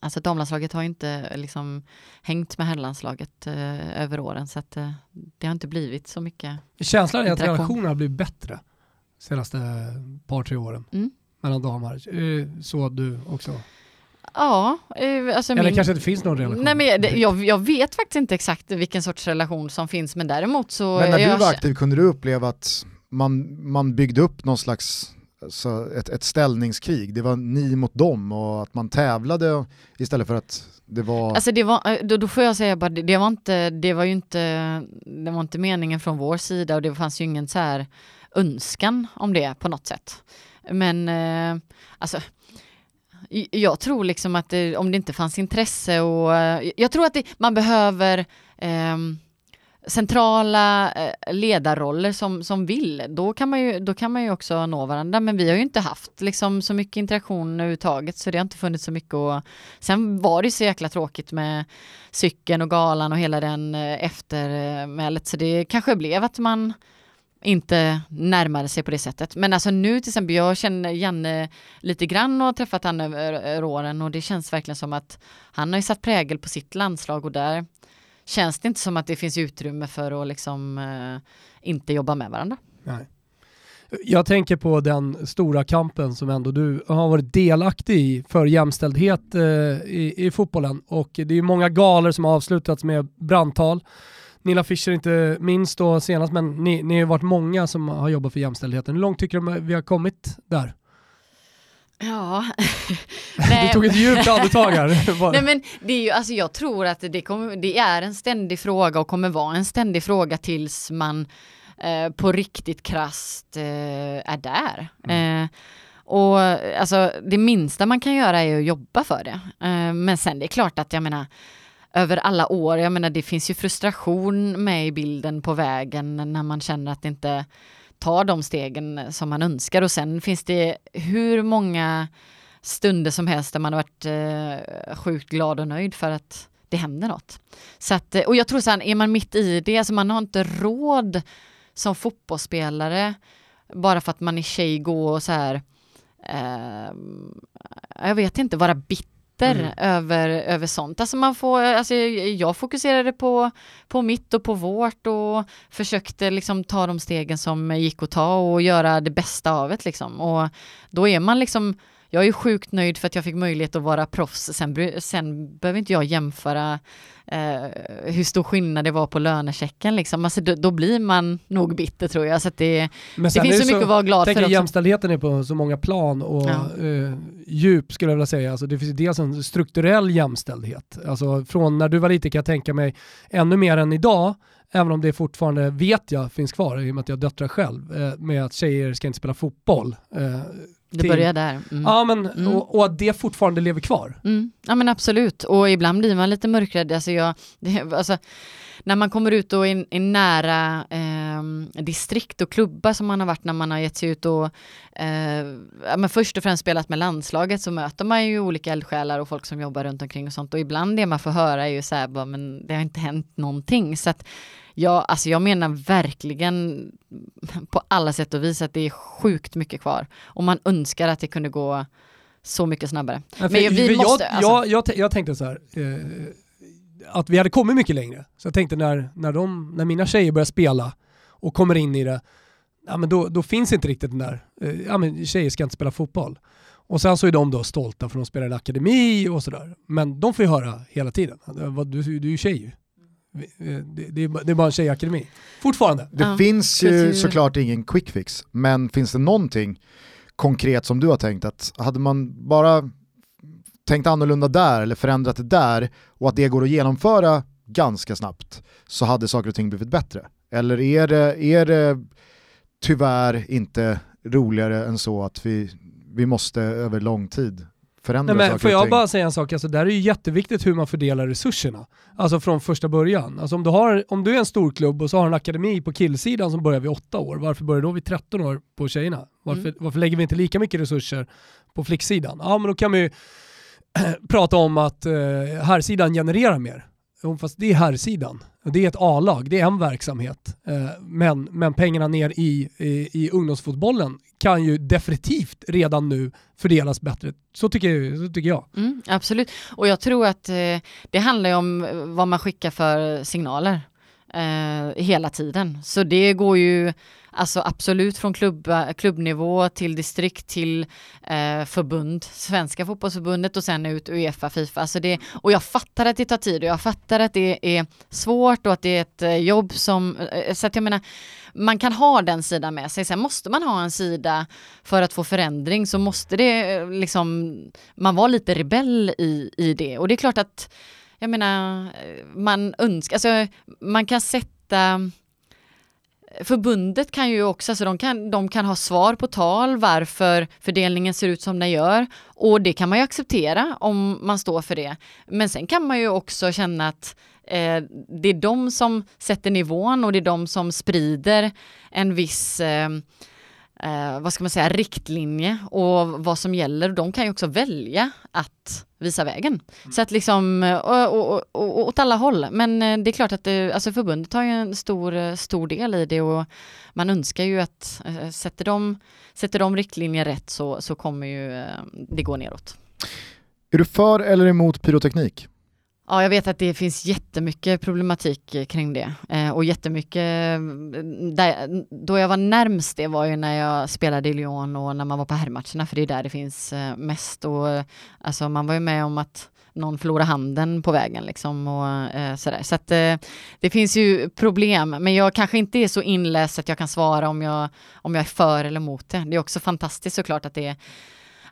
Alltså damlandslaget har ju inte liksom hängt med herrlandslaget eh, över åren så att eh, det har inte blivit så mycket Känslan är att relationen har blivit bättre senaste par, tre åren mm. mellan damer. Så du också? Ja. Eh, alltså Eller min... kanske inte finns någon relation? Nej, men jag, jag, jag, vet faktiskt inte exakt vilken sorts relation som finns men däremot så... Men när du var aktiv kunde du uppleva att man, man byggde upp någon slags så ett, ett ställningskrig. Det var ni mot dem och att man tävlade istället för att det var... Alltså det var, eh, då, då får jag säga bara, det, det, var inte, det var ju inte, det var inte meningen från vår sida och det fanns ju ingen så här önskan om det på något sätt. Men eh, alltså jag tror liksom att det, om det inte fanns intresse och eh, jag tror att det, man behöver eh, centrala eh, ledarroller som, som vill, då kan, man ju, då kan man ju också nå varandra. Men vi har ju inte haft liksom så mycket interaktion överhuvudtaget så det har inte funnits så mycket och sen var det så jäkla tråkigt med cykeln och galan och hela den eh, eftermälet så det kanske blev att man inte närmade sig på det sättet. Men alltså nu till exempel, jag känner Janne lite grann och har träffat han över åren och det känns verkligen som att han har ju satt prägel på sitt landslag och där känns det inte som att det finns utrymme för att liksom eh, inte jobba med varandra. Nej. Jag tänker på den stora kampen som ändå du har varit delaktig i för jämställdhet eh, i, i, fotbollen och det är många galer som har avslutats med brandtal. Nilla Fischer inte minst då senast, men ni, ni har varit många som har jobbat för jämställdheten. Hur långt tycker du vi har kommit där? Ja. du tog ett djupt andetag här. Nej men det är ju, alltså jag tror att det, kommer, det är en ständig fråga och kommer vara en ständig fråga tills man eh, på riktigt krast eh, är där. Mm. Eh, och alltså det minsta man kan göra är att jobba för det. Eh, men sen det är klart att jag menar över alla år, jag menar det finns ju frustration med i bilden på vägen när man känner att det inte tar de stegen som man önskar och sen finns det hur många stunder som helst där man har varit eh, sjukt glad och nöjd för att det händer något. Så att, eh, och jag tror så här, är man mitt i det, alltså man har inte råd som fotbollsspelare bara för att man är tjej gå och så här eh, jag vet inte, vara bitter mm. över, över sånt. Alltså man får, alltså jag fokuserade på, på mitt och på vårt och försökte liksom ta de stegen som gick att ta och göra det bästa av det liksom. Och då är man liksom jag är sjukt nöjd för att jag fick möjlighet att vara proffs. Sen, sen behöver inte jag jämföra eh, hur stor skillnad det var på lönechecken. Liksom. Alltså, då, då blir man nog bitter tror jag. Så det, det finns så mycket att vara glad för. Jämställdheten är på så många plan och ja. eh, djup skulle jag vilja säga. Alltså, det finns dels en strukturell jämställdhet. Alltså, från när du var liten kan jag tänka mig ännu mer än idag även om det fortfarande, vet jag, finns kvar i och med att jag döttrar själv, eh, med att tjejer ska inte spela fotboll. Eh, det börjar där. Mm. Ja, men, mm. och, och, att det fortfarande lever kvar. Mm. Ja men absolut, och ibland blir man lite mörkrädd. Alltså jag, det, alltså, när man kommer ut och i, i nära eh, distrikt och klubbar som man har varit när man har gett sig ut och eh, men först och främst spelat med landslaget så möter man ju olika eldsjälar och folk som jobbar runt omkring och sånt och ibland det man får höra är ju så här, bara, men det har inte hänt någonting. Så att Ja, alltså jag menar verkligen på alla sätt och vis att det är sjukt mycket kvar. Och man önskar att det kunde gå så mycket snabbare. Ja, Men vi måste... Jag, alltså. jag, jag, jag, tänkte så här, eh, att vi hade kommit mycket längre. Så jag tänkte när, när, de, när mina tjejer börjar spela och kommer in i det, ja, men då, då finns inte riktigt den där, eh, ja men tjejer ska inte spela fotboll. Och sen så är de då stolta för att de spelar i en akademi och sådär. Men de får ju höra hela tiden, du, du är ju tjej ju. Det, det, är bara en tjejakademi. Fortfarande. Det Ja, finns ju kultur. såklart ingen quick fix, men finns det någonting konkret som du har tänkt att hade man bara tänkt annorlunda där eller förändrat det där och att det går att genomföra ganska snabbt så hade saker och ting blivit bättre? Eller är det, är det tyvärr inte roligare än så att vi, vi måste över lång tid förändra Nej, men saker får jag bara säga en sak, alltså, där är ju jätteviktigt hur man fördelar resurserna. Alltså från första början. Alltså, om, du har, om du är en stor klubb och så har en akademi på killsidan som börjar vid åtta år, varför börjar då vid 13 år på tjejerna? Varför, Mm. varför lägger vi inte lika mycket resurser på flicksidan? Ja men då kan vi ju prata om att eh, herrsidan genererar mer. Fast det är herrsidan. Det är ett A-lag, det är en verksamhet. Eh, men, men pengarna ner i, i, i ungdomsfotbollen kan ju definitivt redan nu fördelas bättre. Så tycker, jag- så tycker jag. Mm, absolut. Och jag tror att eh, det handlar ju om vad man skickar för signaler eh, hela tiden. Så det går ju alltså absolut från klubba, klubbnivå till distrikt till eh, förbund, Svenska fotbollsförbundet och sen ut Uefa, Fifa. Alltså det, och jag fattar att det tar tid och jag fattar att det är svårt och att det är ett eh, jobb som, eh, så att jag menar, man kan ha den sidan med sig. Sen måste man ha en sida för att få förändring så måste det eh, liksom, man vara lite rebell i, i det. Och det är klart att, jag menar, man önskar, alltså man kan sätta Förbundet kan ju också, alltså de kan, de kan ha svar på tal varför fördelningen ser ut som den gör och det kan man ju acceptera om man står för det. Men sen kan man ju också känna att eh, det är de som sätter nivån och det är de som sprider en viss eh, eh, vad ska man säga, riktlinje och vad som gäller. De kan ju också välja att visa vägen. Så att liksom, eh, och, och, och, åt alla håll. Men eh, det är klart att det, alltså förbundet har ju en stor, eh, stor del i det och man önskar ju att eh, sätter de, sätter de riktlinjer rätt så, så kommer ju eh, det gå neråt. Är du för eller emot pyroteknik? Ja, jag vet att det finns jättemycket problematik eh, kring det eh, och jättemycket, eh, där, då jag var närmst det var ju när jag spelade i Lyon och när man var på herrmatcherna för det är där det finns eh, mest och eh, alltså man var ju med om att någon förlorade handen på vägen liksom och eh, sådär. Så att eh, det finns ju problem, men jag kanske inte är så inläst att jag kan svara om jag, om jag är för eller emot det. Det är också fantastiskt såklart att det är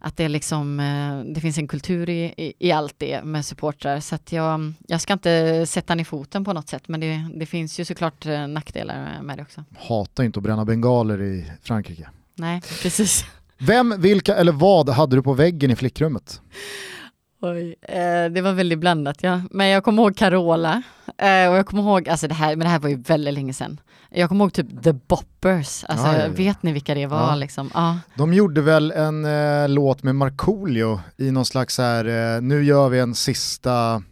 att det, är liksom, eh, det finns en kultur i, i, i allt det med supportrar. Så jag, jag ska inte sätta ner foten på något sätt, men det, det finns ju såklart eh, nackdelar med det också. Hatar inte att bränna bengaler i Frankrike. Nej, precis. Vem, vilka eller vad hade du på väggen i flickrummet? Oj, eh, det var väldigt blandat ja. Men jag kommer ihåg Carola eh, och jag kommer ihåg, alltså det här, men det här var ju väldigt länge sedan. Jag kommer ihåg typ The Boppers, alltså Ja, ja, ja. vet ni vilka det var liksom? De gjorde väl en eh, låt med Markoolio i någon slags här, eh, nu gör vi en sista,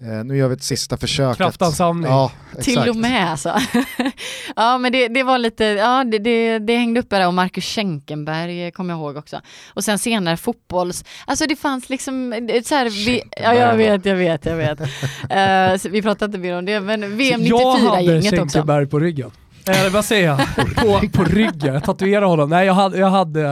nu gör vi ett sista försök. Kraftansamling. Ja, exakt. Till och med alltså. ja men det, det var lite, ja det, det, det hängde uppe där och Marcus Schenkenberg kommer jag ihåg också. Och sen senare fotbolls, alltså det fanns liksom, så här, vi, ja jag vet, jag vet, jag vet. Eh, så vi pratar inte mer om det, men VM jag hade 94-gänget också. Schenkenberg på ryggen. Eller vad säger jag? på, på ryggen, jag tatuerade honom. Nej jag hade, jag hade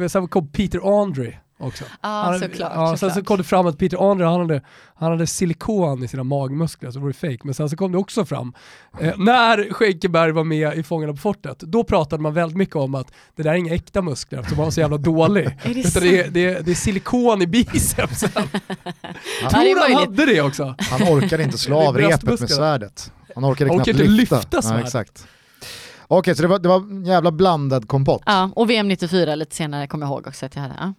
eh, sen kom Peter Andre också. Ja Han- såklart. ja, sen så såklart. kom det fram att Peter Andre han hade, han hade silikon i sina magmuskler, så det var det fake. Men sen så kom det också fram, eh, när Schenkenberg var med i Fångarna på fortet, då pratade man väldigt mycket om att det där är inga äkta muskler eftersom han var så jävla dålig. Är det Utan det, är, det, är, det är silikon i bicepsen. Är Tror han hade det också? Han orkade inte slå av repet med svärdet. Han orkade Han knappt orkade inte lyfta. lyfta svärd. Ja, exakt. Okej, så det var, det var en jävla blandad kompott. Ja, och VM 94 lite senare kommer jag ihåg också att jag hade. Ja.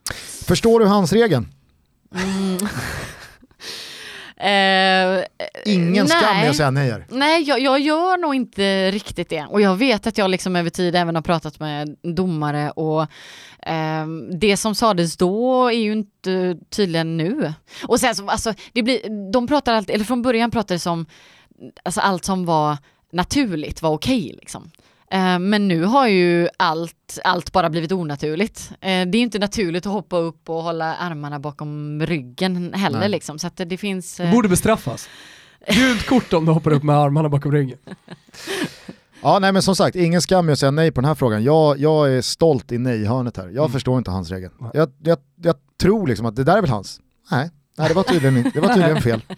Förstår du hans regeln? Mm. Eh, Ingen skam nej. med att säga nej. Nej, jag, jag gör nog inte riktigt det. Och jag vet att jag liksom över tid även har pratat med domare och ehm, det som sades då är ju inte tydligen nu. Och sen så, alltså, det blir, de pratar alltid, eller från början pratade det som, alltså allt som var naturligt var okej liksom. Eh, Men nu har ju allt, allt bara blivit onaturligt. Eh, Det är inte naturligt att hoppa upp och hålla armarna bakom ryggen heller Nej. liksom. Så att det finns... Eh, borde bestraffas. Gult kort om du hoppar upp med armarna bakom ryggen. Ja, nej men som sagt, ingen skam i att säga nej på den här frågan. Jag, jag är stolt i nej-hörnet här. Jag Mm. förstår inte hans regel. Jag, jag, jag tror liksom att det där är väl hans. Nej, nej det var tydligen, det var tydligen fel.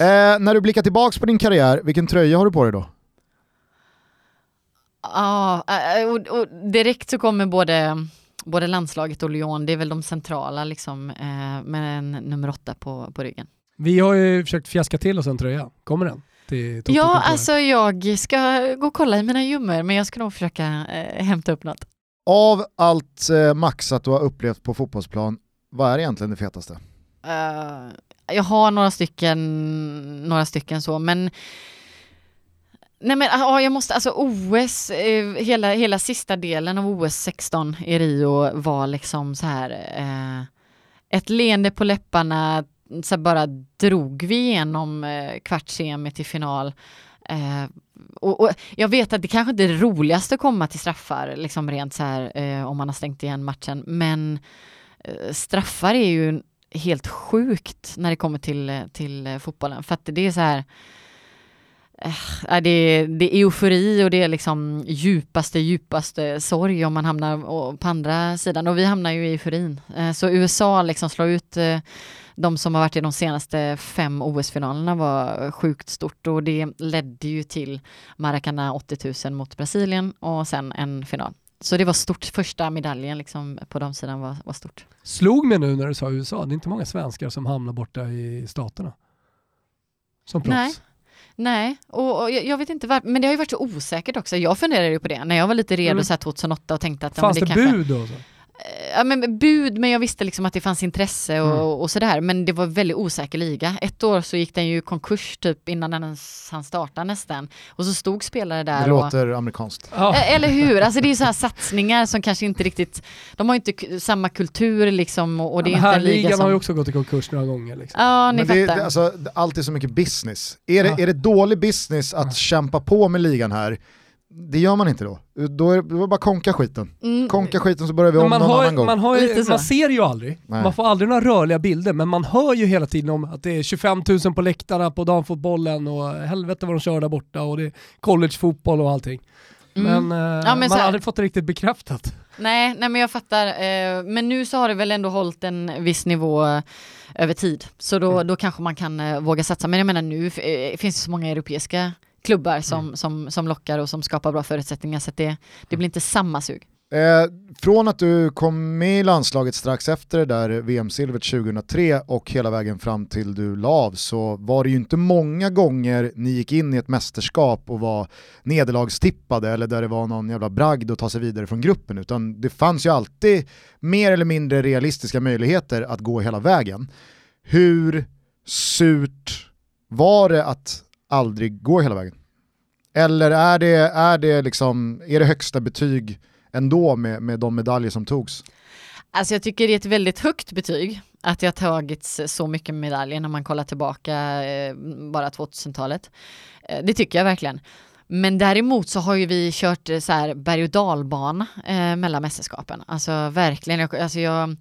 Eh, när du blickar tillbaks på din karriär, vilken tröja har du på dig då? Ja, äh, och, och direkt så kommer både, både landslaget och Lyon, det är väl de centrala liksom, eh, med en nummer åtta på, på ryggen. Vi har ju försökt fjäska till oss en tröja. Kommer den? Till Ja, alltså jag ska gå och kolla i mina ljummer, men jag ska nog försöka eh, hämta upp något. Av allt eh, maxat du har upplevt på fotbollsplan, vad är egentligen det fetaste? Eh, jag har några stycken, några stycken så, men Nej men ja, jag måste, alltså OS, eh, hela, hela sista delen av OS 16 i Rio var liksom så här eh, ett leende på läpparna, så bara drog vi igenom eh, kvartssemi till final. Eh, och, och jag vet att det kanske inte är det roligaste att komma till straffar, liksom rent så här eh, om man har stängt igen matchen, men eh, straffar är ju helt sjukt när det kommer till, eh, till eh, fotbollen. För att det är så här, eh, det, är, det är eufori och det är liksom djupaste, djupaste sorg om man hamnar på andra sidan. Och vi hamnar ju i euforin. Eh, Så USA liksom slår ut eh, de som har varit i de senaste fem OS-finalerna var sjukt stort och det ledde ju till Maracana 80 000 mot Brasilien och sen en final. Så det var stort, första medaljen liksom på de sidan var, var stort. Slog mig nu när du sa USA, det är inte många svenskar som hamnar borta i staterna. Som proffs. Nej. Nej, och, och jag, jag vet inte varför, men det har ju varit så osäkert också. Jag funderade ju på det när jag var lite redo Mm. så här 2008 och tänkte att ja, Fanns det, kanske, bud då? Så? Ja, men bud, men jag visste liksom att det fanns intresse och, Mm. och sådär. Men det var väldigt osäker liga. Ett år så gick den ju konkurs typ innan den ens han startade nästan. Och så stod spelare där Det och... låter amerikanskt. Ja. Eh, Eller hur? Alltså det är ju så här satsningar som kanske inte riktigt, de har ju inte samma kultur liksom och, och det är Men inte en liga som... har ju också gått i konkurs några gånger. Liksom. Ja, ni Men det, fattar. det, alltså, det- allt är så mycket business. Är det, Ja. är det dålig business att Ja. kämpa på med ligan här, det gör man inte då. Då är det, då är det bara konka skiten. Mm. Konka skiten så börjar vi Men om man, någon har, annan gång. man, har ju, man ser ju aldrig, Nej. man får aldrig några rörliga bilder, men man hör ju hela tiden om att det är 25 000 på läktarna på damfotbollen och helvete vad de kör där borta och det är collegefotboll och allting. Mm. Men, eh, Ja, men man har aldrig fått det riktigt bekräftat. Nej, nej men jag fattar. Eh, men nu så har det väl ändå hållit en viss nivå eh, över tid. Så då, Mm. då kanske man kan våga satsa. Men jag menar nu finns det så många europeiska klubbar som, Mm. som, som lockar och som skapar bra förutsättningar så att det, det blir inte samma sug. Eh, från att du kom med i landslaget strax efter det där VM-silvret 2003 och hela vägen fram till du la av så var det ju inte många gånger ni gick in i ett mästerskap och var nederlagstippade eller där det var någon jävla bragd att ta sig vidare från gruppen utan det fanns ju alltid mer eller mindre realistiska möjligheter att gå hela vägen. Hur surt var det att aldrig går hela vägen? Eller är det, är det, liksom, är det högsta betyg ändå med, med de medaljer som togs? Alltså jag tycker det är ett väldigt högt betyg att det har tagits så mycket medaljer när man kollar tillbaka eh, bara 2000-talet. Eh, det tycker jag verkligen. Men däremot så har ju vi kört eh, så här berg och dalbana eh, mellan mästerskapen. Alltså verkligen, jag, alltså jag,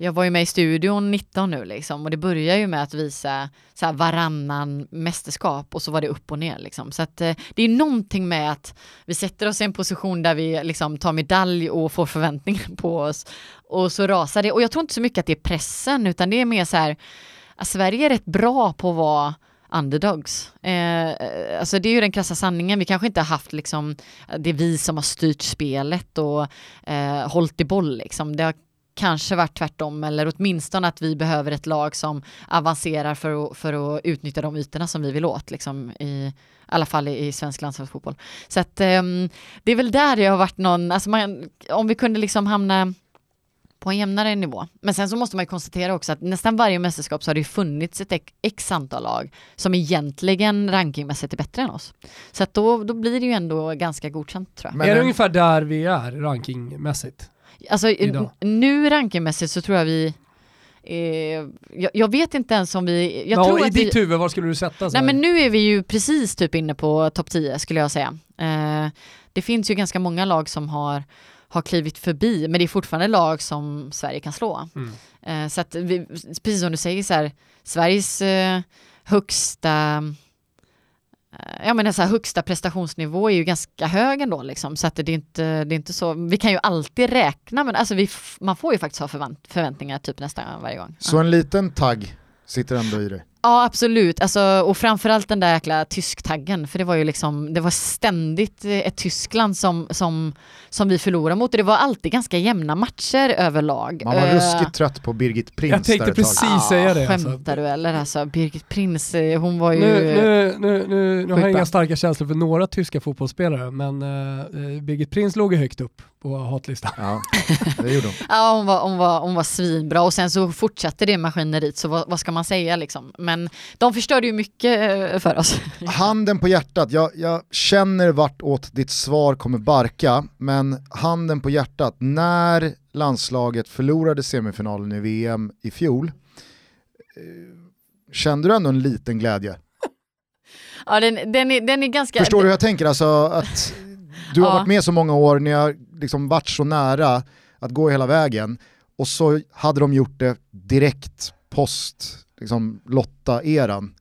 jag var ju med i studion 19 nu liksom och det börjar ju med att visa så här varannan mästerskap och så var det upp och ner liksom. Så att eh, det är någonting med att vi sätter oss i en position där vi liksom tar medalj och får förväntningar på oss och så rasar det. Och jag tror inte så mycket att det är pressen utan det är mer så här att Sverige är rätt bra på att vara underdogs. Eh, alltså det är ju den krassa sanningen. Vi kanske inte har haft liksom, det är vi som har styrt spelet och eh, hållit i boll liksom. Det har kanske varit tvärtom eller åtminstone att vi behöver ett lag som avancerar för att, för att utnyttja de ytorna som vi vill åt liksom i alla fall i, i svensk landslagsfotboll. Så att ehm, det är väl där det har varit någon, alltså man, om vi kunde liksom hamna på en jämnare nivå. Men sen så måste man ju konstatera också att nästan varje mästerskap så har det ju funnits ett x antal lag som egentligen rankingmässigt är bättre än oss. Så att då, då blir det ju ändå ganska godkänt tror jag. Men är det ungefär där vi är rankingmässigt? Alltså Idag. nu rankingmässigt så tror jag vi eh, jag, jag vet inte ens om vi... Jag ja, tror I att vi, ditt huvud, var skulle du sätta Nej Sverige? men nu är vi ju precis typ inne på topp 10 skulle jag säga. Eh, det finns ju ganska många lag som har, har klivit förbi, men det är fortfarande lag som Sverige kan slå. Mm. Eh, så att vi, precis som du säger så här, Sveriges eh, högsta ja men så här, högsta prestationsnivå är ju ganska hög ändå liksom, så att det är inte, det är inte så, vi kan ju alltid räkna men alltså vi, man får ju faktiskt ha förvänt, förväntningar typ nästan varje gång. Så en liten tagg sitter ändå i dig? Ja absolut, alltså, och framförallt den där jäkla tysktaggen för det var ju liksom, det var ständigt ett Tyskland som, som, som vi förlorade mot och det var alltid ganska jämna matcher överlag. Man var Eh, ruskigt trött på Birgit Prins Jag tänkte precis säga det. Alltså. Skämtar du eller? Alltså, Birgit Prins, eh, hon var ju... Nu, nu, nu, nu, nu har jag inga starka känslor för några tyska fotbollsspelare, men uh, Birgit Prins låg ju högt upp på hatlistan. Ja, det gjorde hon. Ja, hon var, hon, var, hon var svinbra och sen så fortsatte det maskineriet så vad, vad ska man säga liksom. Men de förstörde ju mycket eh, för oss. Handen på hjärtat, jag, jag känner vart åt ditt svar kommer barka, men handen på hjärtat, när landslaget förlorade semifinalen i VM i fjol, eh, kände du ändå en liten glädje? Ja, den, den, är, den är ganska... Förstår du hur jag tänker? Alltså att du har Ja. varit med så många år, ni har liksom varit så nära att gå hela vägen och så hade de gjort det direkt post liksom, Lotta-eran.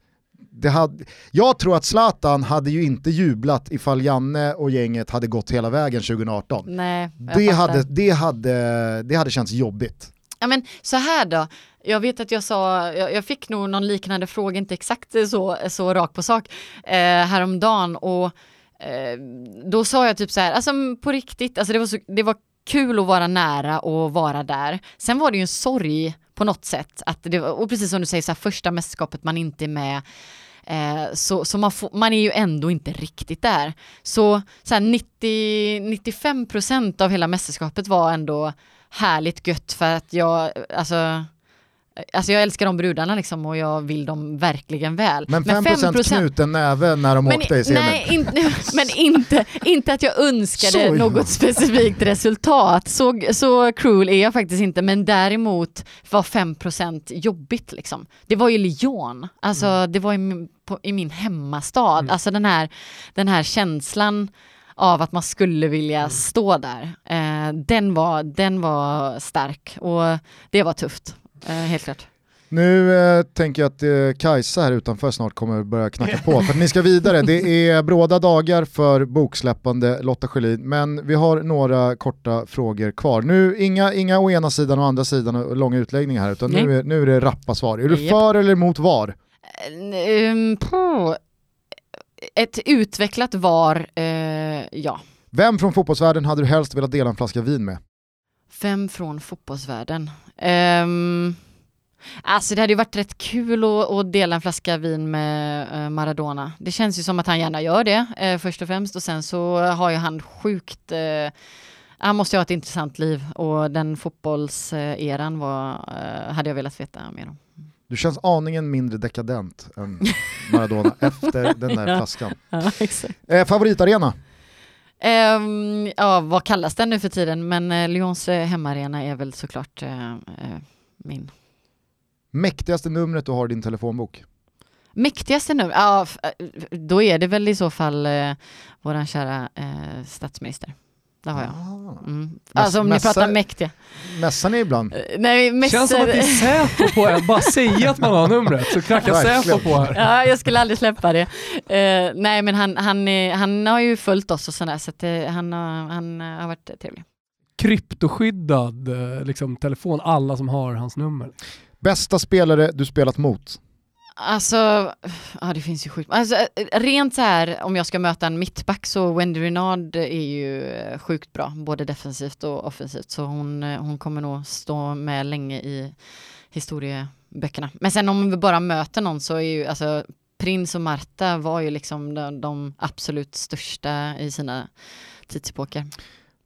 Det hade, jag tror att Zlatan hade ju inte jublat ifall Janne och gänget hade gått hela vägen 2018. Nej, Det hade, det, hade, det hade känts jobbigt. Ja men så här då, jag vet att jag sa, jag, jag fick nog någon liknande fråga, inte exakt så, så rakt på sak, eh, häromdagen och eh, då sa jag typ så här, alltså på riktigt, alltså det var, så, det var kul att vara nära och vara där. Sen var det ju en sorg på något sätt, att det, och precis som du säger, så här, första mästerskapet man inte är med, Eh, så så man, får, man är ju ändå inte riktigt där. Så, så här 90-95% av hela mästerskapet var ändå härligt gött för att jag, alltså, alltså jag älskar de brudarna liksom och jag vill dem verkligen väl. Men 5%, knuten näve när de men, åkte i semin. nej, in, men inte, inte att jag önskade något specifikt resultat. Så, så cruel är jag faktiskt inte, men däremot var 5% jobbigt liksom. Det var ju Lyon, alltså Mm. det var i min, på, i min hemmastad, alltså den här, den här känslan av att man skulle vilja Mm. stå där. Eh, den, var, den var stark och det var tufft, eh, helt klart. Nu eh, tänker jag att eh, Kajsa här utanför snart kommer börja knacka på för ni ska vidare. Det är bråda dagar för boksläppande Lotta Schelin men vi har några korta frågor kvar. Nu inga, inga å ena sidan och andra sidan och långa utläggningar här utan nu är, nu är det rappa svar. Är du för eller emot VAR? Um, på ett utvecklat VAR, eh, ja. Vem från fotbollsvärlden hade du helst velat dela en flaska vin med? Fem från fotbollsvärlden. Um, alltså det hade ju varit rätt kul att, att dela en flaska vin med eh, Maradona. Det känns ju som att han gärna gör det eh, först och främst och sen så har ju han sjukt eh, han måste ju ha ett intressant liv och den fotbollseran var, hade jag velat veta mer om. Du känns aningen mindre dekadent än Maradona efter den där flaskan. Ja. Eh, favoritarena? Ehm, ja, vad kallas den nu för tiden? Men eh, Lyons eh, hemmaarena är väl såklart eh, min. Mäktigaste numret du har i din telefonbok? Mäktigaste nu? Ja, då är det väl i så fall våran kära statsminister. Det har jag. Mm. Alltså om ni mässa- pratar mäktiga. Mässar ni ibland? Eh, Nej, mest, Känns som att det är Säpo på en, bara säga att man har numret så knackar. Säpo på här. Ja, jag skulle aldrig släppa det. Eh, nej, men han, han, han har ju följt oss och sådär, så att, eh, han, har, han har varit trevlig. Kryptoskyddad liksom, telefon, alla som har hans nummer. Bästa spelare du spelat mot? Alltså, ja det finns ju sjukt. Alltså, eh, rent så här, om jag ska möta en mittback så Wendy Renard är ju eh, sjukt bra, både defensivt och offensivt. Så hon, eh, hon kommer nog stå med länge i historieböckerna. Men sen om vi bara möter någon så är ju, alltså Prins och Marta var ju liksom de, de absolut största i sina tidsepoker.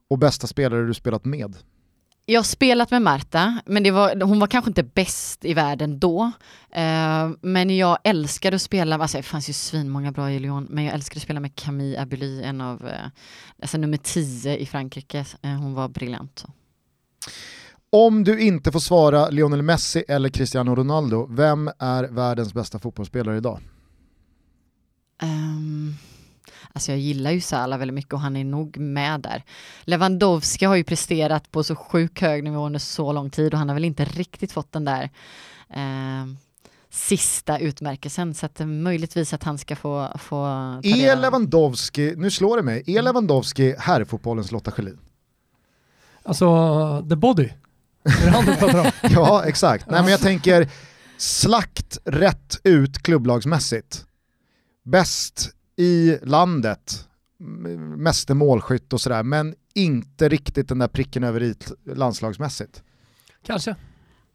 Och bästa spelare du spelat med? Jag har spelat med Marta, men var, hon var kanske inte bäst i världen då. Eh, men jag älskade att spela, alltså det fanns ju svinmånga bra i Lyon, men jag älskade att spela med Camille Abuli, en av, eh, alltså nummer 10 i Frankrike. Eh, hon var briljant. Så. Om du inte får svara Lionel Messi eller Cristiano Ronaldo, vem är världens bästa fotbollsspelare idag? Ehm, alltså jag gillar ju Salah väldigt mycket och han är nog med där. Lewandowski har ju presterat på så sjukt hög nivå under så lång tid och han har väl inte riktigt fått den där ehm, sista utmärkelsen. Så att eh, möjligtvis att han ska få, få Är Lewandowski, nu slår det mig, är Lewandowski herrfotbollens Lotta Schelin? Alltså, the body. Är det han du pratar om? Ja, exakt. Nej, men jag tänker slakt rätt ut klubblagsmässigt. Bäst i landet, meste målskytt och sådär, men inte riktigt den där pricken över i landslagsmässigt. Kanske.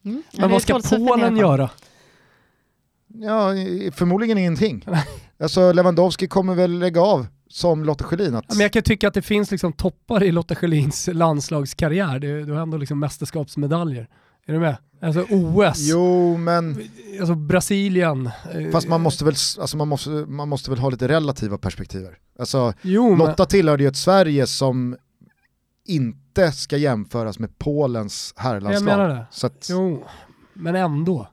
Mm. Men vad ska Polen göra? Ja, förmodligen ingenting. Alltså Lewandowski kommer väl lägga av som Lotta Schelin. Att... Ja, Men jag kan tycka att det finns liksom toppar i Lotta Schelins landslagskarriär. Det- Du har ändå liksom mästerskapsmedaljer. Är du med? Alltså OS, Jo, men alltså Brasilien. eh, fast man måste, väl, alltså man, måste, man måste väl ha lite relativa perspektiver. Alltså, Jo, men, Lotta tillhörde ju ett Sverige som inte ska jämföras med Polens jag herrlandslag. menar det. Så att, Jo, men ändå.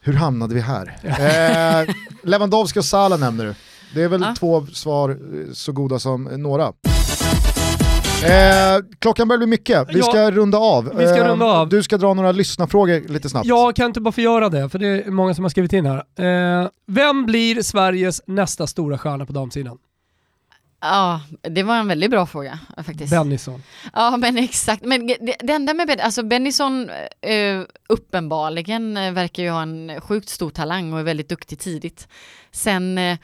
hur hamnade vi här? eh, Lewandowski och Salah nämner du. Det är väl Ja. två svar eh, så goda som några. Eh, klockan börjar bli mycket, vi Ja, ska runda av. vi ska Eh, runda av. Du ska dra några lyssnarfrågor lite snabbt. Jag kan inte bara få göra det, för det är många som har skrivit in här. Eh, vem blir Sveriges nästa stora stjärna på damsidan? Ja, det var en väldigt bra fråga faktiskt. Bennison. Ja men exakt, men det, det enda med ben, alltså Bennison eh, uppenbarligen eh, verkar ju ha en sjukt stor talang och är väldigt duktig tidigt. Sen eh,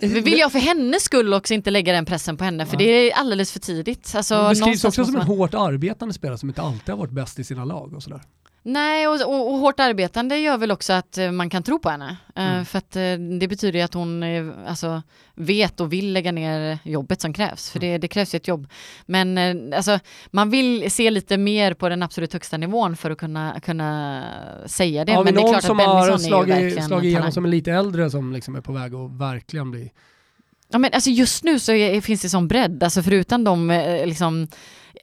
vill jag för hennes skull också inte lägga den pressen på henne för det är alldeles för tidigt. Alltså, Hon beskrivs också som en man- hårt arbetande spelare som inte alltid har varit bäst i sina lag och sådär. Nej, och, och, och hårt arbetande gör väl också att eh, man kan tro på henne. Eh, Mm. För att eh, det betyder ju att hon alltså, vet och vill lägga ner jobbet som krävs. För Mm. det, det krävs ju ett jobb. Men alltså, man vill se lite mer på den absolut högsta nivån för att kunna, kunna säga det. Har vi Men det är någon klart som att har slagit, verkligen slagit en igenom som är lite äldre som liksom är på väg att verkligen bli... Ja, men alltså just nu så är, finns det sån bredd, alltså förutom de liksom,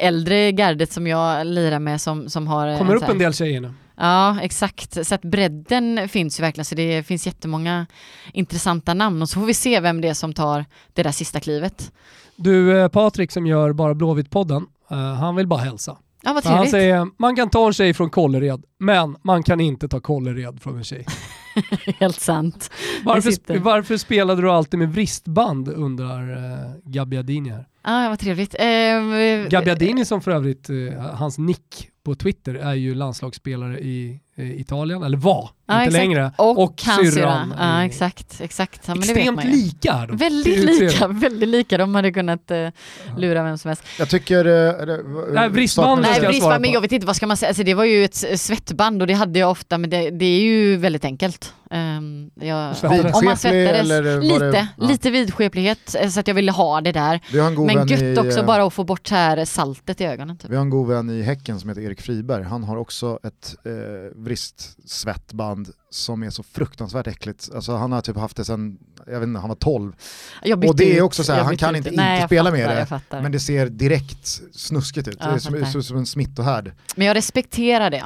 äldre gardet som jag lirar med som, som har... eh, Kommer så upp här- en del tjejer nu. Ja, exakt. Så att bredden finns ju verkligen, så det finns jättemånga intressanta namn och så får vi se vem det är som tar det där sista klivet. Du eh, Patrik som gör bara Blåvitt-podden, eh, han vill bara hälsa. Ja, vad han säger man kan ta en tjej från Kållered, men man kan inte ta Kållered från en tjej. Helt sant. Varför, varför spelade du alltid med vristband undrar uh, Gabbiadini här. Ja, vad trevligt. Ehm, eh, Gabbiadini som för övrigt, eh, hans nick på Twitter är ju landslagsspelare i eh, Italien, eller var, Ja, inte exakt. längre. och, och syrran. Ja, exakt. exakt. Ja, men det vet Extremt lika är de. Väldigt utseende. lika, väldigt lika. De hade kunnat eh, lura vem som helst. Jag tycker... eller, Nej, ska Nej, jag svara bristband, men jag vet inte vad ska man säga. Alltså, det var ju ett svettband och det hade jag ofta, men det, det är ju väldigt enkelt. Um, jag, om man svettades, lite, det- ja. lite vidskeplighet eh, så att jag ville ha det där. Vi har en god Men vän gött i, också bara att få bort här saltet i ögonen. Typ. Vi har en god vän i Häcken som heter Erik Friberg. Han har också ett eh, vristsvettband som är så fruktansvärt äckligt. Alltså han har typ haft det sedan, jag vet inte, han var 12. Jag bytte Och det är ut- också så här, han kan ut inte inte Nej, jag spela fattar, med det. Men det ser direkt snuskigt ut. Ja, det är jag som, som, en smittohärd. Men jag respekterar det.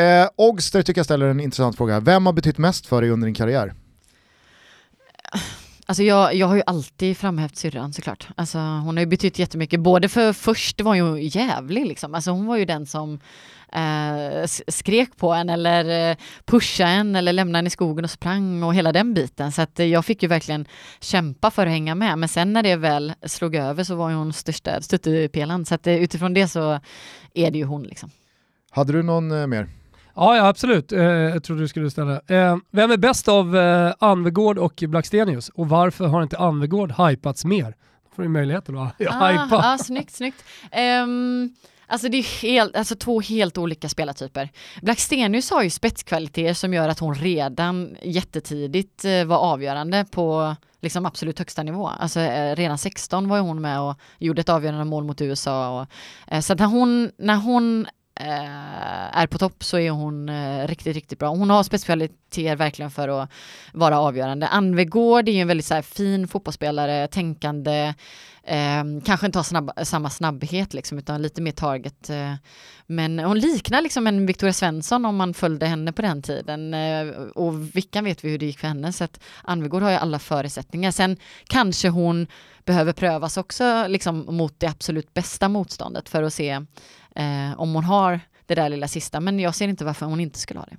Eh, Ogster tycker jag ställer en intressant fråga. Vem har betytt mest för dig under din karriär? Alltså jag, jag har ju alltid framhävt syrran såklart. Alltså hon har ju betytt jättemycket, både för först var hon ju jävlig liksom. Alltså hon var ju den som eh, skrek på en eller eh, pushade en eller lämnade en i skogen och sprang och hela den biten. Så att eh, jag fick ju verkligen kämpa för att hänga med. Men sen när det väl slog över så var ju hon största stöttepelaren. Så att eh, utifrån det så är det ju hon liksom. Hade du någon mer? Ja, ja absolut. Eh, jag trodde du skulle ställa. Eh, vem är bäst av eh, Anvegård och Blackstenius? Och varför har inte Anvegård hypats mer? Då får du möjligheten att hypa. Ah, ah, snyggt, snyggt. Ehm, alltså det är helt, alltså två helt olika spelartyper. Blackstenius har ju spetskvaliteter som gör att hon redan jättetidigt eh, var avgörande på liksom absolut högsta nivå. Alltså eh, redan 16 var hon med och gjorde ett avgörande mål mot USA. Och, eh, så när hon, när hon Eh, är på topp så är hon eh, riktigt, riktigt bra. Hon har specialiteter verkligen för att vara avgörande. Anvegård är ju en väldigt så här, fin fotbollsspelare, tänkande, eh, kanske inte har snabb, samma snabbhet liksom, utan lite mer target. Eh, men hon liknar liksom en Victoria Svensson om man följde henne på den tiden. Eh, och Vickan vet vi hur det gick för henne, så att Anvegård har ju alla förutsättningar. Sen kanske hon behöver prövas också liksom, mot det absolut bästa motståndet för att se eh, om hon har det där lilla sista. Men jag ser inte varför hon inte skulle ha det.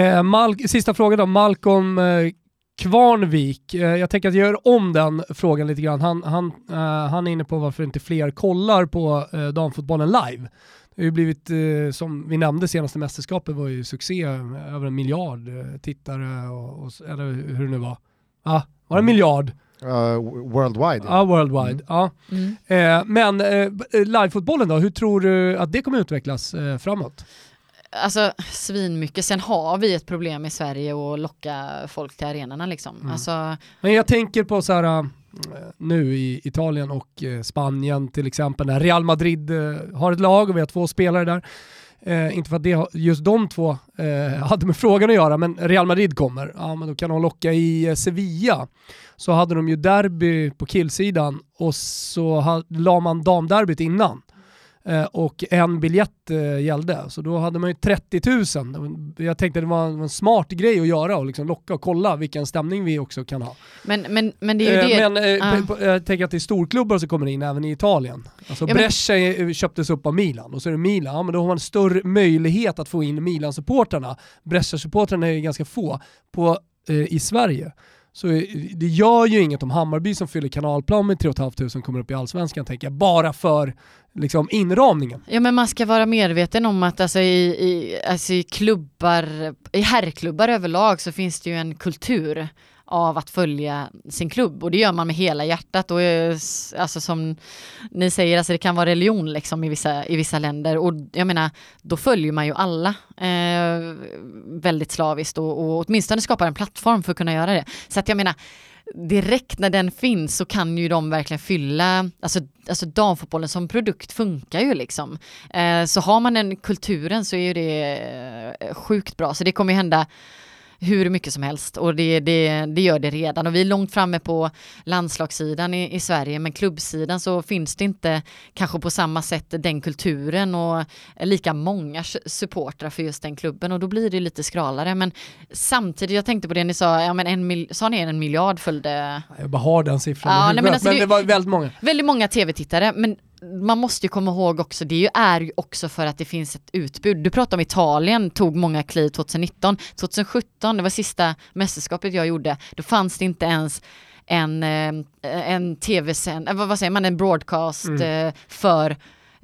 Eh, Mal sista frågan då, Malcolm eh, Kvarnvik. Eh, jag tänker att jag gör om den frågan lite grann. Han, han, eh, han är inne på varför inte fler kollar på eh, damfotbollen live. Det har ju blivit, eh, som vi nämnde, senaste mästerskapet var ju succé, över en miljard tittare, och, och, eller hur det nu var. Ah, var det en miljard? Uh, worldwide. Ja, worldwide. Mm. Ja. Mm. Eh, men eh, livefotbollen då, hur tror du att det kommer utvecklas eh, framåt? Alltså svinmycket. Sen har vi ett problem i Sverige att locka folk till arenorna liksom. Mm. Alltså... Men jag tänker på så här äh, nu i Italien och Spanien till exempel, när Real Madrid har ett lag och vi har två spelare där. Eh, inte för att det, just de två eh, hade med frågan att göra, men Real Madrid kommer. Ja, men då kan de locka i eh, Sevilla. Så hade de ju derby på killsidan och så ha, la man damderbyt innan. Eh, och en biljett eh, gällde. Så då hade man ju 30 000. Jag tänkte det var en, smart grej att göra och liksom locka och kolla vilken stämning vi också kan ha. Men, men, men det är ju eh, det. Men uh. jag tänker att det är storklubbar som kommer in även i Italien. Alltså ja, Brescia men... köptes upp av Milan och så är det Milan, ja, men då har man större möjlighet att få in Milan-supportrarna. Brescia-supportrarna är ganska få på, i Sverige. Så det gör ju inget om Hammarby som fyller kanalplan med 3 500 kommer upp i allsvenskan tänker jag, bara för liksom inramningen. Ja men man ska vara medveten om att alltså i, i, alltså i klubbar, i herrklubbar överlag så finns det ju en kultur av att följa sin klubb. Och det gör man med hela hjärtat. Och eh, alltså som ni säger, alltså det kan vara religion liksom i vissa, i vissa länder. Och jag menar då följer man ju alla eh, väldigt slaviskt. Och, och åtminstone skapar en plattform för att kunna göra det. Så att jag menar direkt när den finns så kan ju de verkligen fylla, alltså, alltså damfotbollen som produkt funkar ju liksom. Eh, så har man den kulturen så är ju det eh, sjukt bra, så det kommer ju hända hur mycket som helst och det, det, det gör det redan och vi är långt framme på landslagssidan i, i, Sverige men klubbsidan så finns det inte kanske på samma sätt den kulturen och lika många supportrar för just den klubben och då blir det lite skralare men samtidigt, jag tänkte på det ni sa, ja men en mil, sa ni en miljard följde? Jag bara har den siffran ja, huvudet, men, alltså men det var väldigt många. Väldigt många tv-tittare men man måste ju komma ihåg också, det är ju också för att det finns ett utbud. Du pratar om Italien tog många kliv 2019. 2017, det var sista mästerskapet jag gjorde, då fanns det inte ens en, eh, en tv-sänd, eh, vad säger man, en broadcast mm. Eh, för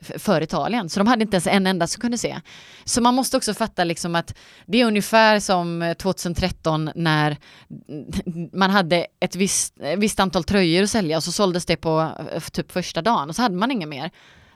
för Italien. Så de hade inte ens en enda som kunde se. Så man måste också fatta liksom att det är ungefär som eh, 2013 när man hade ett visst, eh, visst antal tröjor att sälja och så såldes det på eh, typ första dagen och så hade man inget mer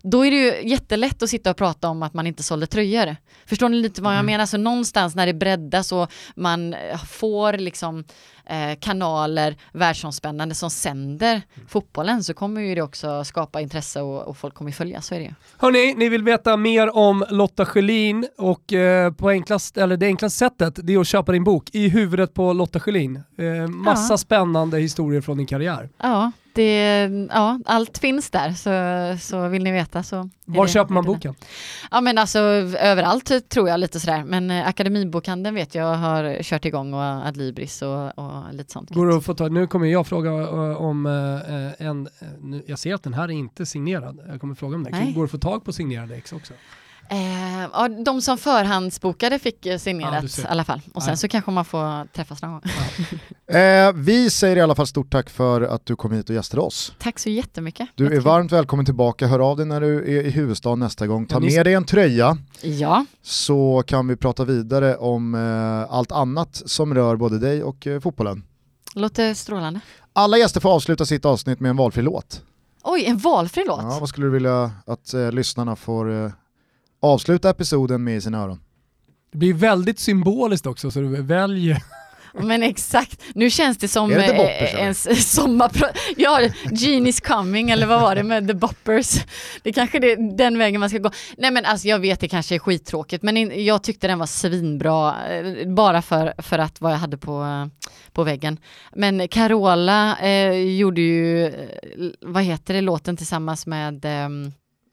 då är det ju jättelätt att sitta och prata om att man inte sålde tröjor. Förstår ni lite vad jag mm. menar? Så någonstans när det breddas och man får liksom eh, kanaler världsomspännande som sänder mm. fotbollen så kommer ju det också skapa intresse och, och folk kommer följa, så är det ju. Hörni, ni vill veta mer om Lotta Schelin och eh, på enklast, eller det enklaste sättet det är att köpa din bok I huvudet på Lotta Schelin. Eh, massa ja. spännande historier från din karriär. Ja, det, ja, allt finns där så, så vill ni veta så. Var köper man boken? Ja men alltså överallt tror jag lite sådär men eh, Akademibokhandeln vet jag har kört igång och Adlibris och, och lite sånt. Går det att få ta, nu kommer jag fråga eh, om eh, en, jag ser att den här är inte signerad, jag kommer fråga om det. Nej. Går det att få tag på signerade ex också? Eh, ja, de som förhandsbokade fick signerat ja, i alla fall. Och sen ja. så kanske man får träffas någon gång. Ja. eh, vi säger i alla fall stort tack för att du kom hit och gästade oss. Tack så jättemycket. Du är varmt välkommen tillbaka, hör av dig när du är i huvudstaden nästa gång. Ta med dig en tröja. Ja. Så kan vi prata vidare om eh, allt annat som rör både dig och eh, fotbollen. Låter strålande. Alla gäster får avsluta sitt avsnitt med en valfri låt. Oj, en valfri låt? Ja, vad skulle du vilja att eh, lyssnarna får eh, avsluta episoden med i sina öron. Det blir väldigt symboliskt också så du väljer men exakt, nu känns det som det boppers, en sommarpro... Ja, Genie's coming eller vad var det med The Boppers? Det kanske är den vägen man ska gå. Nej men alltså jag vet det kanske är skittråkigt men jag tyckte den var svinbra eh, bara för, för att vad jag hade på, på väggen. Men Carola eh, gjorde ju, eh, vad heter det, låten tillsammans med eh,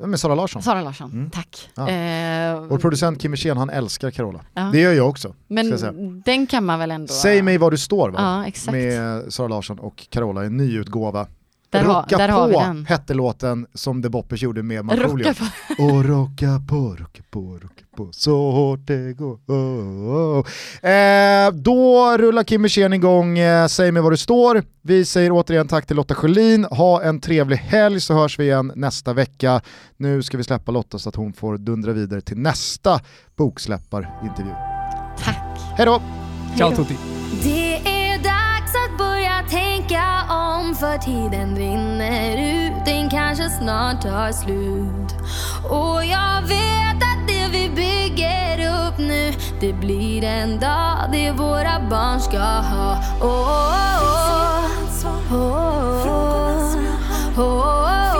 med Sara Larsson. Sara Larsson, mm. tack. Ja. Eh, Vår producent Kim Wirsén, han älskar Carola. Ja. Det gör jag också. Men den kan man väl ändå... Säg mig var du står va? Ja, med Sara Larsson och Carola, en nyutgåva. Där, Rocka där på har vi den. hette låten som The Boppers gjorde med Markoolio. Rocka på. Och rocka på, rocka på, rocka på så hårt det går. Oh, oh. Eh, då rullar Kim Hirsén igång eh, Säg mig var du står. Vi säger återigen tack till Lotta Schelin. Ha en trevlig helg så hörs vi igen nästa vecka. Nu ska vi släppa Lotta så att hon får dundra vidare till nästa boksläpparintervju. Tack. Hej då! Ciao Tutti. Det är dags att börja tänka för tiden rinner ut, den kanske snart tar slut. Och jag vet att det vi bygger upp nu, det blir en dag det våra barn ska ha. Oh, oh, oh, oh, oh, oh.